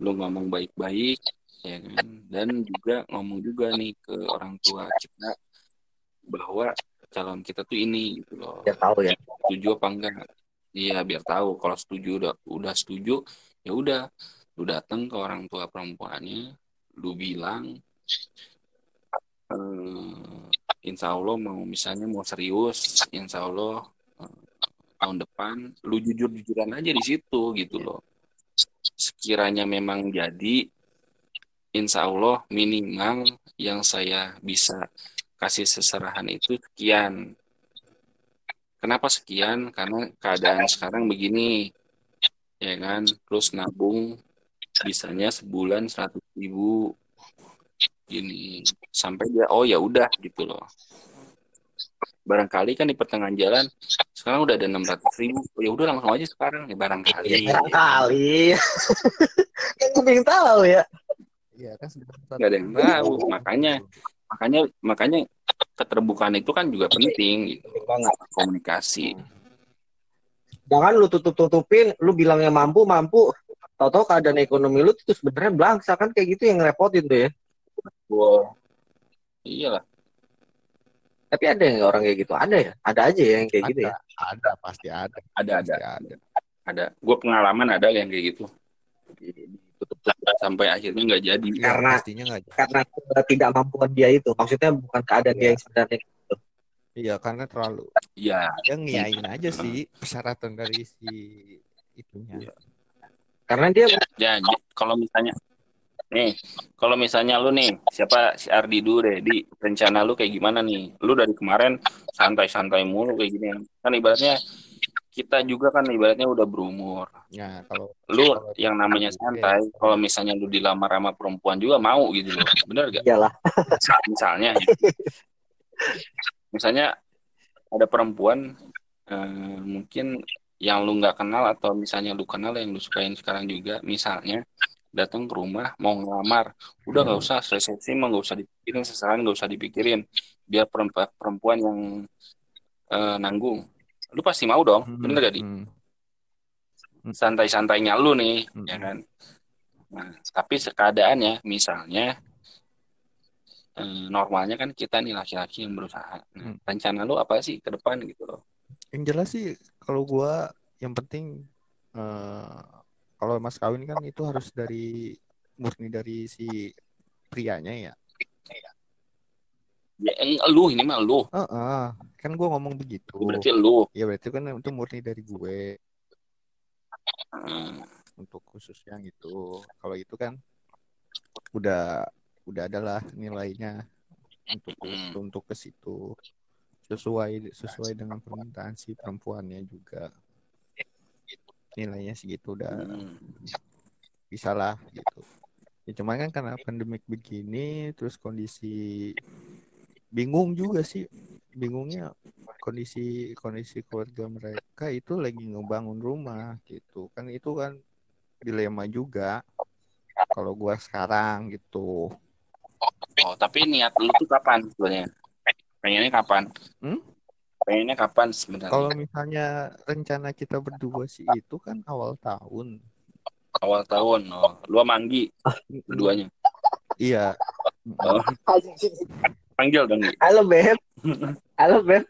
lu ngomong baik-baik ya kan. Dan juga ngomong juga nih ke orang tua kita bahwa calon kita tuh ini gitu loh. Ya tahu ya. setuju apa enggak? Iya biar tahu. Kalau setuju udah udah setuju ya udah lu datang ke orang tua perempuannya lu bilang eh, insya Allah mau misalnya mau serius insya Allah eh, tahun depan lu jujur jujuran aja di situ gitu loh sekiranya memang jadi insya Allah minimal yang saya bisa kasih seserahan itu sekian Kenapa sekian? Karena keadaan sekarang begini, ya kan? Terus nabung bisanya sebulan seratus ribu, gini sampai dia oh ya udah gitu loh. Barangkali kan di pertengahan jalan sekarang udah ada enam ratus ribu, oh, ya udah langsung aja sekarang ya barangkali. Ya, kali. kan gue pengen tahu ya. Iya kan Nggak ada yang tahu, makanya makanya makanya keterbukaan itu kan juga penting gitu. Penting banget. komunikasi. Jangan lu tutup-tutupin, lu bilangnya mampu, mampu. Tahu-tahu keadaan ekonomi lu itu sebenarnya belangsa kan kayak gitu yang ngerepotin tuh ya. Wow. Iyalah. Tapi ada yang orang kayak gitu? Ada ya? Ada aja ya yang kayak gitu ya. ada pasti ada Ada ada pasti ada ada. Gue pengalaman ada yang kayak gitu. Ditutup-tutup sampai akhirnya nggak jadi Karena- pastinya nggak jadi. karena tidak mampuan dia itu. Maksudnya bukan keadaan dia Iya. yang sebenarnya. iya karena terlalu Iya dia ngiyain aja sih persyaratan dari si itunya Iya. Karena dia ya j- kalau misalnya nih kalau misalnya lu nih siapa si Ardi dulu deh di rencana lu kayak gimana nih? Lu dari kemarin santai-santai mulu kayak gini. Kan ibaratnya kita juga kan ibaratnya udah berumur. Nah, kalau lu kalau yang namanya santai kalau misalnya lu dilamar sama perempuan juga mau gitu loh. Bener gak? Iyalah. misalnya ya. misalnya ada perempuan eh, mungkin yang lu nggak kenal atau misalnya lu kenal yang lu sukain sekarang juga misalnya datang ke rumah mau ngelamar udah nggak usah resepsi mah nggak usah dipikirin sesaran nggak usah dipikirin biar perempuan perempuan yang eh, nanggung lu pasti mau dong Hmm, bener gak di hmm. santai-santainya lu nih Hmm. ya kan nah tapi keadaannya misalnya eh, normalnya kan kita nih laki-laki yang berusaha nah, Hmm. rencana lu apa sih ke depan gitu loh yang jelas sih kalau gua yang penting eh, kalau mas kawin kan itu harus dari murni dari si prianya ya? Ya eh, lu ini mah lu. Heeh, kan gua ngomong begitu. Berarti lu. Ya berarti kan itu murni dari gue. Eh, untuk khususnya gitu. Kalau itu kan udah udah adalah nilainya. Untuk Hmm. untuk ke situ sesuai sesuai dengan permintaan si perempuannya juga. Nilainya segitu udah hmm. bisa lah gitu. Ya cuman kan karena pandemik begini terus kondisi bingung juga sih. Bingungnya kondisi kondisi keluarga mereka itu lagi ngebangun rumah gitu. Kan itu kan dilema juga kalau gua sekarang gitu. Oh tapi niat lu tuh kapan sebenarnya pengennya kapan Hmm? pengennya kapan sebenarnya kalau misalnya rencana kita berdua sih itu kan awal tahun awal tahun oh lu sama Anggi keduanya iya Oh. panggil dong. Halo Beb. Halo Beb.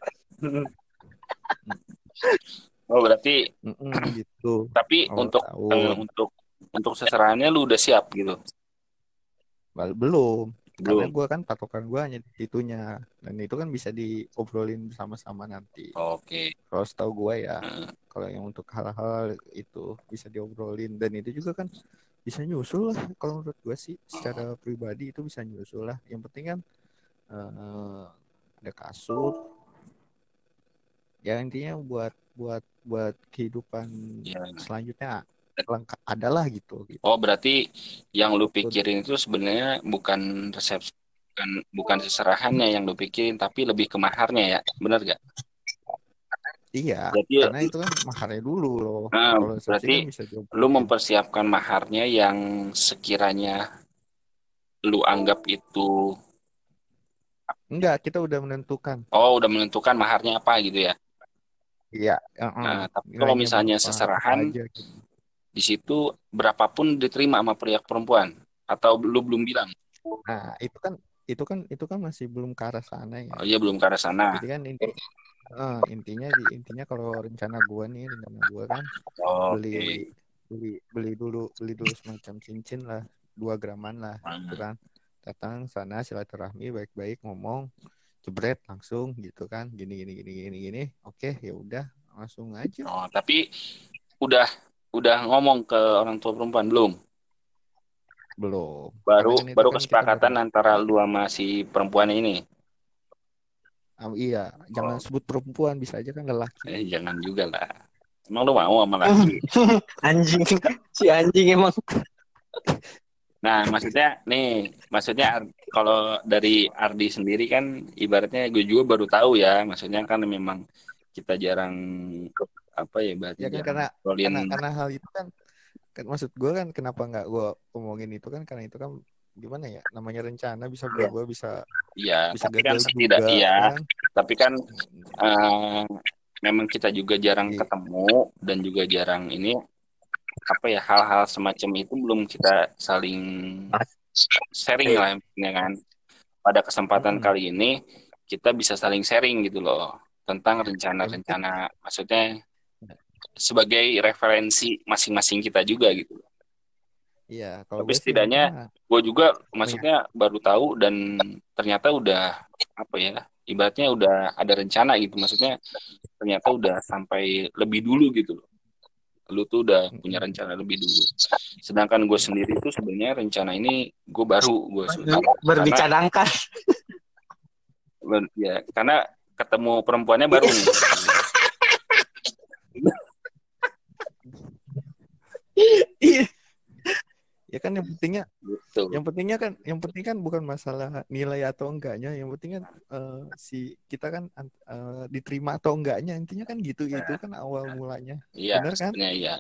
oh berarti Mm-mm, gitu tapi awal untuk tahun eh, untuk untuk seserahannya lu udah siap gitu Bal- belum. karena gue kan patokan gue hanya di itunya dan itu kan bisa diobrolin bersama-sama nanti. Oke. Kalau setahu gue ya Heeh. kalau yang untuk hal-hal itu bisa diobrolin. Dan itu juga kan bisa nyusul lah kalau menurut gue sih. Secara pribadi itu bisa nyusul lah. Yang penting kan eh, ada kasur ya intinya buat buat buat kehidupan Ya. selanjutnya lengkap adalah gitu gitu Oh, berarti yang lu pikirin itu sebenarnya bukan resepsi, bukan bukan seserahannya yang lu pikirin, tapi lebih ke maharnya ya, benar gak? iya Berarti karena itu kan maharnya dulu loh Nah, kalau berarti kan lu mempersiapkan maharnya yang sekiranya lu anggap itu, enggak kita udah menentukan oh udah menentukan maharnya apa gitu ya. iya heeh. Nah, tapi kalau misalnya seserahan, aja gitu. Di situ berapapun diterima sama pria perempuan, atau lu belum bilang? Nah, itu kan itu kan itu kan masih belum ke arah sana ya Oh iya belum ke arah sana. jadi kan inti eh, intinya di intinya kalau rencana gua nih rencana gua kan Oh, Oke. beli beli beli dulu beli dulu semacam cincin lah dua graman lah gitu Hmm. kan datang sana silaturahmi baik-baik ngomong jebret langsung gitu kan gini gini gini gini gini oke ya udah langsung aja Oh, tapi udah udah ngomong ke orang tua perempuan belum? belum Baru kan baru kan kita kesepakatan baru- antara lu sama si perempuan ini. Ah, iya jangan Oh. sebut perempuan bisa aja kan lelaki Eh, jangan juga lah. Emang lu mau sama laki? Anjing. si anjing emang. Nah, maksudnya nih, maksudnya kalau dari Ardi sendiri kan ibaratnya gue juga baru tahu ya, maksudnya kan memang kita jarang apa ya, berarti ya kan karena karena karena hal itu kan kan maksud gue kan kenapa nggak gue omongin itu kan karena itu kan gimana ya namanya rencana bisa berubah bisa Iya, bisa tapi kan setidak juga iya, kan tapi kan eh, memang kita juga jarang Iya. ketemu dan juga jarang ini apa ya hal-hal semacam itu belum kita saling sharing lah ya kan. Pada kesempatan Hmm. kali ini kita bisa saling sharing gitu loh tentang rencana-rencana maksudnya sebagai referensi masing-masing kita juga gitu. iya kalau Tapi setidaknya rencana. Gue juga maksudnya baru tahu dan ternyata udah apa ya ibaratnya udah ada rencana gitu maksudnya ternyata udah sampai lebih dulu gitu loh lu tuh udah punya rencana lebih dulu sedangkan gue sendiri tuh sebenarnya rencana ini gue baru gue karena, dicadangkan. ya karena ketemu perempuannya baru nih. Ya kan yang pentingnya gitu. yang pentingnya kan yang penting kan bukan masalah nilai atau enggaknya yang penting kan eh, si kita kan eh, diterima atau enggaknya intinya kan gitu itu kan awal mulanya. Iya bener kan? sebenarnya iya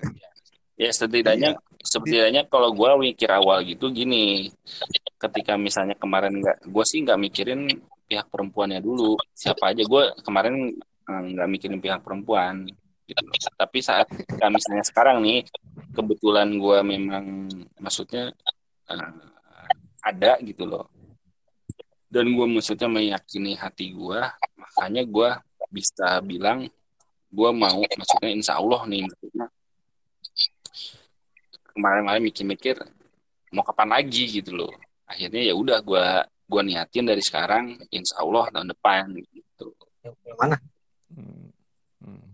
ya setidaknya Iya. setidaknya kalau gue mikir awal gitu gini. Ketika misalnya kemarin nggak gue sih nggak mikirin pihak perempuannya dulu. Siapa aja. Gue kemarin eh, nggak mikirin pihak perempuan gitu tapi saat ketika misalnya sekarang nih kebetulan gue memang maksudnya eh, ada gitu loh. Dan gue maksudnya meyakini hati gue makanya gue bisa bilang gue mau maksudnya insya Allah nih maksudnya kemarin-kemarin mikir-mikir mau kapan lagi gitu loh. Akhirnya ya udah gue gue niatin dari sekarang insya Allah tahun depan gitu Yang mana? Hmm. Hmm.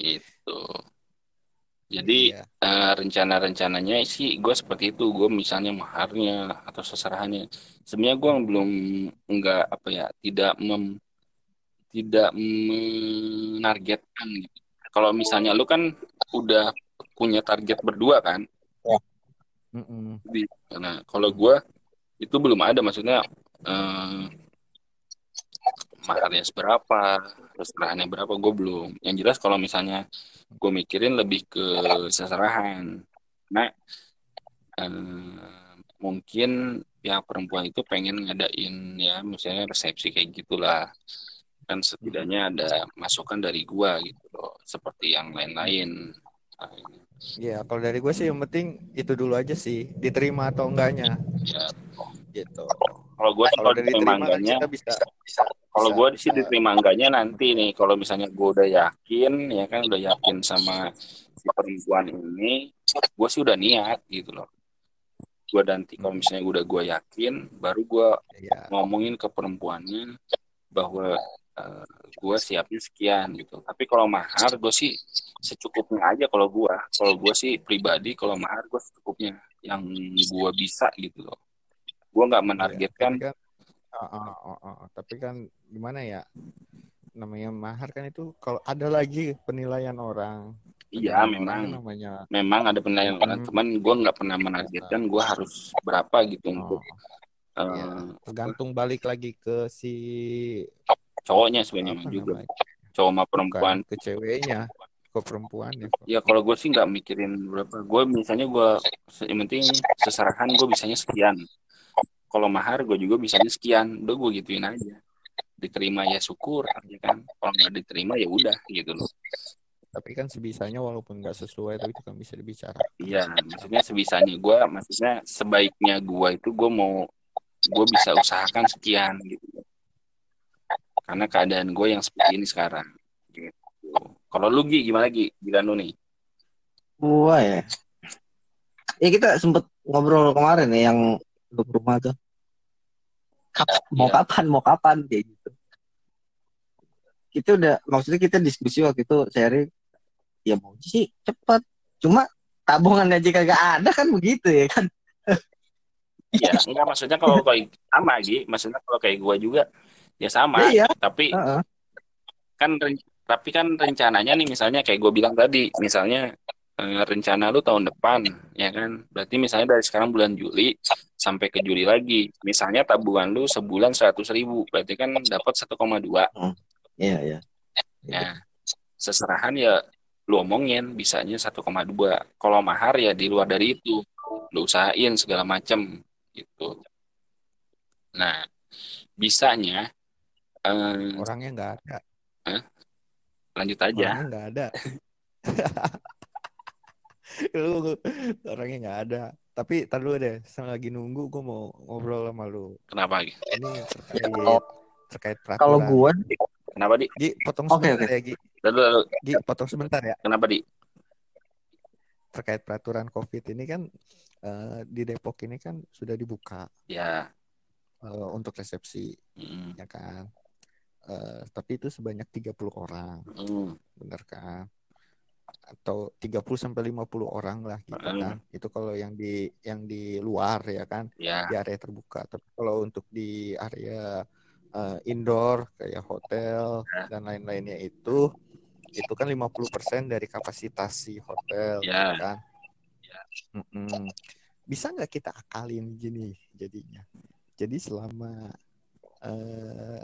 gitu jadi Iya. eh, rencana-rencananya sih gue seperti itu gue misalnya maharnya atau seserahannya sebenarnya gue belum nggak apa ya tidak mem tidak menargetkan gitu kalau misalnya lu kan udah punya target berdua kan di nah kalau gue itu belum ada maksudnya eh, maharnya seberapa seserahannya berapa gue belum. Yang jelas kalau misalnya gue mikirin lebih ke seserahan. Nah eh, mungkin pihak perempuan itu pengen ngadain ya misalnya resepsi kayak gitulah. Kan setidaknya ada masukan dari gua gitu loh seperti yang lain-lain Iya, kalau dari gue sih yang penting itu dulu aja sih, diterima atau enggaknya, ya gitu. kalau gue Kalau diterima kan enggaknya kita bisa, bisa Kalau gue sih diterima enggaknya nanti nih. Kalau misalnya gue udah yakin, ya kan udah yakin sama si perempuan ini, gue sih udah niat gitu loh. Gue nanti kalau misalnya udah gue yakin, baru gue ya, ngomongin ke perempuannya bahwa gue siapnya sekian gitu. Tapi kalau mahar, gue sih secukupnya aja kalau gue. Kalau gue sih pribadi, kalau mahar gue secukupnya yang gue bisa gitu loh. Gue nggak menargetkan Tapi kan, oh, oh, oh, oh. tapi kan gimana ya? Namanya mahar kan itu kalau ada lagi penilaian orang. Iya, orang memang. namanya. memang ada penilaian orang Hmm. cuman gue nggak pernah menargetkan gue harus berapa gitu untuk Oh, eh, iya. Tergantung balik lagi ke si cowoknya sebenarnya apa juga. namanya? cowok sama Bukan perempuan. ke ceweknya, ke perempuan ya. ya kalau gue sih nggak mikirin berapa. Gue misalnya gue yang penting seserahan gue bisanya sekian. Kalau mahar gue juga bisanya sekian. Udah gue gituin aja. Diterima ya syukur ya kan? Kalau nggak diterima ya udah gitu loh. Tapi kan sebisanya walaupun nggak sesuai tapi itu kan bisa dibicarakan. iya maksudnya sebisanya. Gue maksudnya sebaiknya gue itu gue mau gue bisa usahakan sekian gitu karena keadaan gue yang seperti ini sekarang gitu. kalau lu Gi gimana Gi gila lu nih Gua ya. Ya kita sempet ngobrol kemarin ya yang lu ke rumah tuh. Kap- mau Iya. kapan, mau kapan kayak gitu. Kita udah maksudnya kita diskusi waktu itu seri ya mau sih cepet. Cuma tabungan aja kagak ada kan begitu ya kan. ya enggak maksudnya kalau kayak sama Gi maksudnya kalau kayak gue juga ya sama Iya. tapi Heeh. kan ren- tapi kan rencananya nih misalnya kayak gue bilang tadi misalnya eh, rencana lu tahun depan ya kan berarti misalnya dari sekarang bulan Juli sampai ke Juli lagi misalnya tabungan lu sebulan seratus ribu berarti kan dapat 1,2 Iya, iya. ya seserahan ya lu omongin bisanya 1,2 kalau mahar ya di luar dari itu lu usahain segala macem gitu nah bisanya eh, Orangnya nggak ada. lanjut aja Orangnya nggak ada. lu orangnya nggak ada. Tapi tar dulu deh, saya lagi nunggu gue mau ngobrol sama lu. kenapa? Ini terkait terkait peraturan. Kalau gua kenapa di Gi, potong sebentar oke. ya Gi. Lalu, lalu, Gi, potong sebentar ya. kenapa di Terkait peraturan COVID ini kan eh, di Depok ini kan sudah dibuka ya eh, untuk resepsi, mm, ya kan. Eh, tapi itu sebanyak 30 orang, mm, bener kan? Atau 30 sampai 50 orang lah gitu Mm. kan. Itu kalau yang di yang di luar ya kan, ya di area terbuka. Tapi kalau untuk di area eh, indoor kayak hotel Ya. dan lain-lainnya itu itu kan 50% dari kapasitas si hotel Ya. kan. Mm-mm. Bisa nggak kita akalin gini jadinya? Jadi selama eh,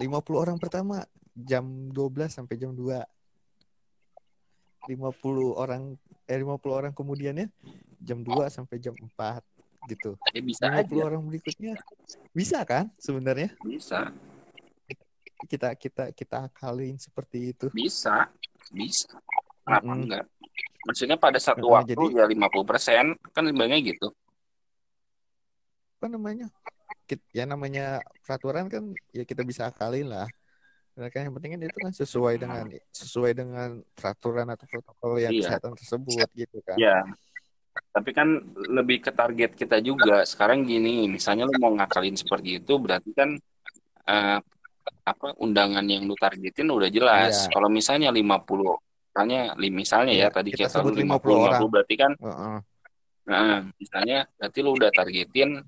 50 orang pertama jam 12 sampai jam 2. 50 orang eh 50 orang kemudiannya jam 2 sampai jam 4 gitu. ya bisa 50 aja orang berikutnya bisa kan sebenarnya bisa kita kita kita akalin seperti itu. bisa bisa kenapa Mm-mm. enggak maksudnya pada satu Heeh, waktu jadi- ya 50% kan lebihnya gitu Apa namanya? Ya namanya peraturan kan ya kita bisa akalin lah. Kan yang penting kan itu kan sesuai dengan sesuai dengan peraturan atau protokol yang Iya. kesehatan tersebut gitu kan. ya tapi kan lebih ke target kita juga sekarang gini misalnya lu mau ngakalin seperti itu berarti kan eh, apa undangan yang lu targetin udah jelas Iya. kalau misalnya 50 misalnya misalnya ya Iya, tadi kita kita, sebut lu 50 50 orang. 50 berarti kan Heeh. Nah, misalnya berarti lu udah targetin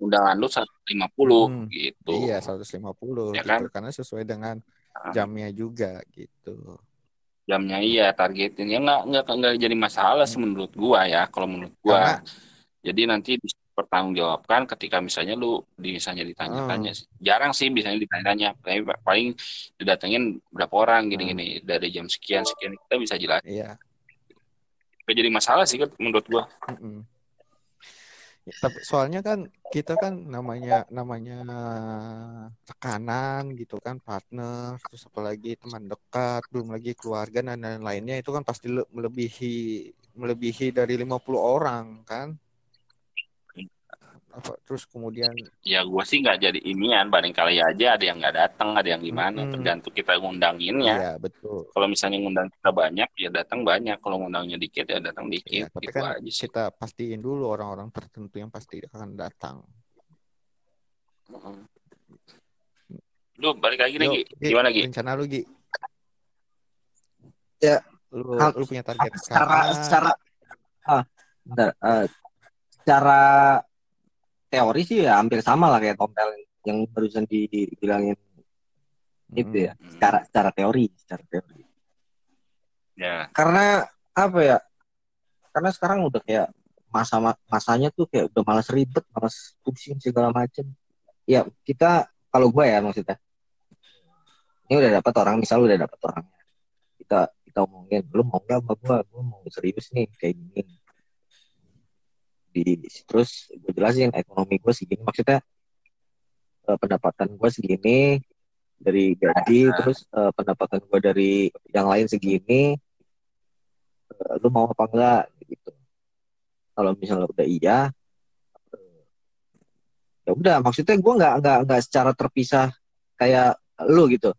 undangan lu 150 Hmm, gitu. Iya 150 Ya gitu kan? karena sesuai dengan Nah, jamnya juga gitu. jamnya iya targetin ya nggak nggak nggak jadi masalah sih menurut gua ya kalau menurut gua. Karena Jadi nanti pertanggungjawabkan ketika misalnya lu di misalnya ditanya-tanya Hmm. Jarang sih misalnya ditanya tapi paling didatengin berapa orang gini-gini dari jam sekian sekian kita bisa jelas. iya. Nggak jadi masalah sih menurut gua. Mm-mm. Ya, tapi soalnya kan kita kan namanya namanya rekanan gitu kan partner terus apalagi teman dekat belum lagi keluarga dan lain-lainnya itu kan pasti le- melebihi melebihi dari 50 orang kan apa terus kemudian Ya gua sih nggak jadi inian. Barangkali aja ada yang nggak datang ada yang gimana. Mm-mm. tergantung kita ngundanginnya. iya betul. Kalau misalnya ngundang kita banyak ya datang banyak. Kalau ngundangnya dikit ya datang ya dikit. tapi gitu kan aja sih. kita pastiin dulu orang-orang tertentu yang pasti akan datang. Lu balik lagi nih Yo, Gi. Gi, gimana Gi? rencana lu Gi? Ya, lu hal- lu punya target secara secara ah, bentar, eh, secara teori sih ya hampir sama lah kayak Tompel yang barusan di- dibilangin itu ya. Mm. Secara secara teori, secara teori. ya Karena apa ya? Karena sekarang udah kayak masa masanya tuh kayak udah malas ribet, malas pusing segala macem. Ya kita kalau gue ya maksudnya, ini udah dapat orang, misal udah dapat orangnya, kita kita omongin, lu mau nggak sama gue, gue mau serius nih kayak gini. Di terus gue jelasin ekonomi gue segini, maksudnya eh, pendapatan gue segini dari gaji, Nah. terus eh, pendapatan gue dari yang lain segini, eh, lu mau apa enggak gitu. Kalau misalnya udah iya, ya udah maksudnya gue nggak nggak nggak secara terpisah kayak lu gitu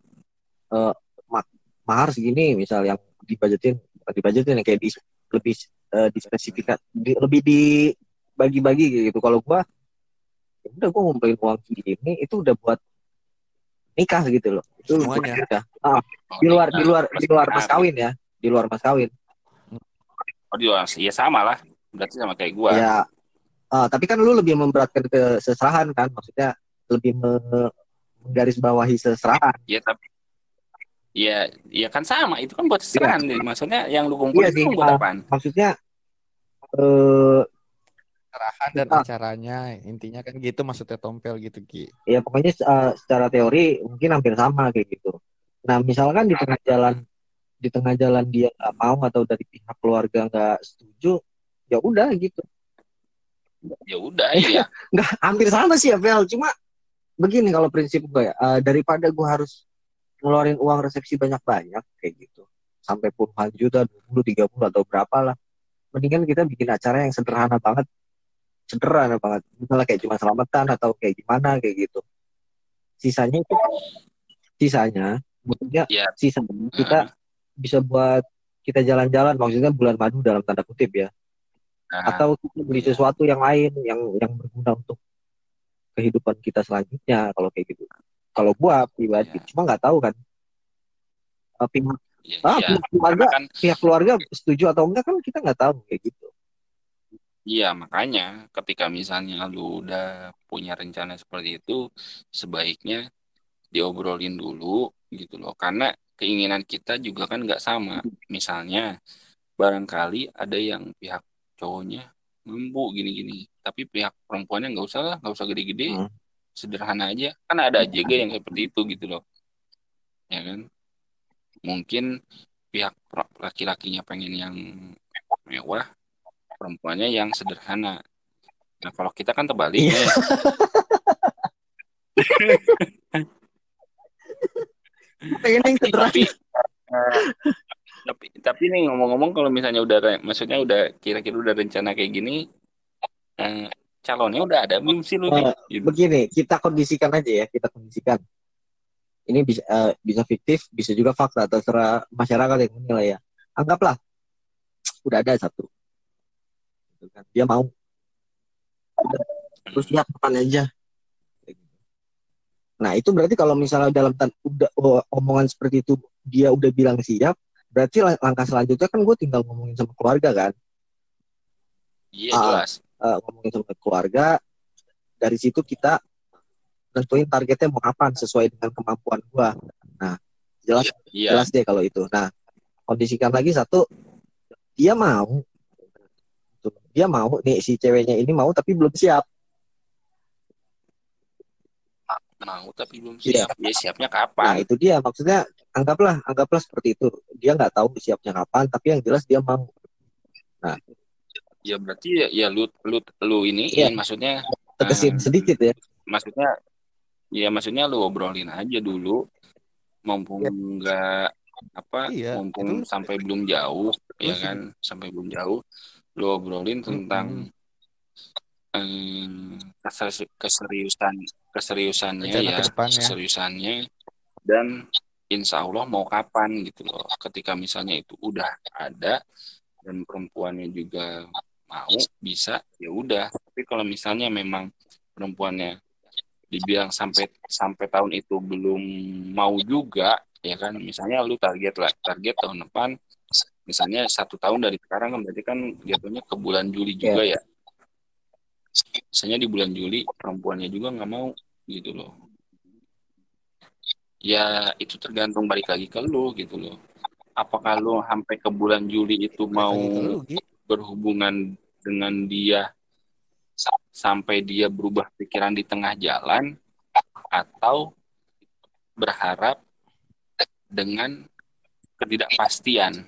Eh ma- mahar segini misal yang dibajetin dibajetin yang kayak di, lebih eh, dispesifikan di- lebih dibagi-bagi gitu kalau gue ya udah gue ngumpulin uang segini itu udah buat nikah gitu loh itu buat Semuanya. nikah. Ah, di luar di luar di luar mas kawin ya di luar mas kawin Oh, di luar. Ya sama lah. Berarti sama kayak gua. ya ah, tapi kan lu lebih memberatkan ke seserahan kan maksudnya lebih me- menggarisbawahi seserahan Ya tapi Ya, ya kan sama. Itu kan buat serahan. Maksudnya yang lu kumpulin Iya sih, itu buat ah. apaan? maksudnya eh Arahan dan Ah. acaranya intinya kan gitu maksudnya tompel gitu Ki. ya pokoknya eh, secara teori mungkin hampir sama kayak gitu nah misalkan di tengah jalan di tengah jalan dia nggak mau atau dari pihak keluarga nggak setuju ya udah gitu Ya udah ya. nggak hampir sama sih ya Vel cuma begini kalau prinsip gue ya eh, daripada gue harus ngeluarin uang resepsi banyak-banyak kayak gitu sampai puluhan juta 20 30 atau berapa lah mendingan kita bikin acara yang sederhana banget sederhana banget misalnya kayak cuma selamatan atau kayak gimana kayak gitu. Sisanya itu sisanya maksudnya Ya. sisanya kita bisa buat kita jalan-jalan maksudnya bulan madu dalam tanda kutip ya. Nah, atau kita beli sesuatu yang lain yang yang berguna untuk kehidupan kita selanjutnya kalau kayak gitu. Kalau gua pribadi Ya. cuma nggak tahu kan. Pihak ya, ah, ya. pihak keluarga kan pihak keluarga setuju atau enggak kan kita nggak tahu kayak gitu Iya, makanya ketika misalnya lu udah punya rencana seperti itu, sebaiknya diobrolin dulu gitu loh. Karena keinginan kita juga kan nggak sama. Misalnya, barangkali ada yang pihak cowoknya mampu gini-gini, tapi pihak perempuannya nggak usah lah, nggak usah gede-gede, Hmm. sederhana aja. Kan ada aja yang seperti itu gitu loh. Ya kan? Mungkin pihak laki-lakinya pengen yang mewah, perempuannya yang sederhana. Nah, kalau kita kan terbalik Iya. nih. pengen yang sederhana Tapi eh, tapi tapi nih ngomong-ngomong kalau misalnya udah maksudnya udah kira-kira udah rencana kayak gini eh, calonnya udah ada belum sih lu? Gitu. begini kita kondisikan aja ya kita kondisikan ini bisa eh, bisa fiktif bisa juga fakta terserah masyarakat yang menilai ya anggaplah udah ada satu Gitu kan. dia mau terus dia kapan aja nah itu berarti kalau misalnya dalam udah omongan seperti itu dia udah bilang siap berarti lang- langkah selanjutnya kan gue tinggal ngomongin sama keluarga kan Iya Ah. jelas. Eh, ngomongin sama keluarga dari situ kita tentuin targetnya mau kapan sesuai dengan kemampuan gua nah jelas Iya. jelas deh kalau itu nah kondisikan lagi satu dia mau dia mau nih si ceweknya ini mau tapi belum siap Mau tapi belum Iya. siap. Ya siapnya nah kapan? itu dia maksudnya anggaplah anggaplah seperti itu dia nggak tahu siapnya kapan tapi yang jelas dia mau Ya berarti ya, ya lu lu lu ini Iya. maksudnya tegesin Hmm. sedikit ya maksudnya ya maksudnya lu obrolin aja dulu mumpung Iya. nggak apa Iya, mumpung itu- sampai belum jauh ya kan sampai belum jauh lu obrolin tentang em, keser- keseriusan keseriusannya Rencana ya depannya. keseriusannya. Dan insya Allah mau kapan gitu loh. Ketika misalnya itu udah ada dan perempuannya juga mau bisa ya udah. Tapi kalau misalnya memang perempuannya dibilang sampai sampai tahun itu belum mau juga ya kan. Misalnya lu target lah target tahun depan misalnya satu tahun dari sekarang kan berarti kan jatuhnya ke bulan Juli juga ya. Misalnya di bulan Juli perempuannya juga nggak mau gitu loh. Ya itu tergantung balik lagi ke lu gitu loh. Apakah lu sampai ke bulan Juli itu mau berhubungan dengan dia sa- sampai dia berubah pikiran di tengah jalan atau berharap dengan ketidakpastian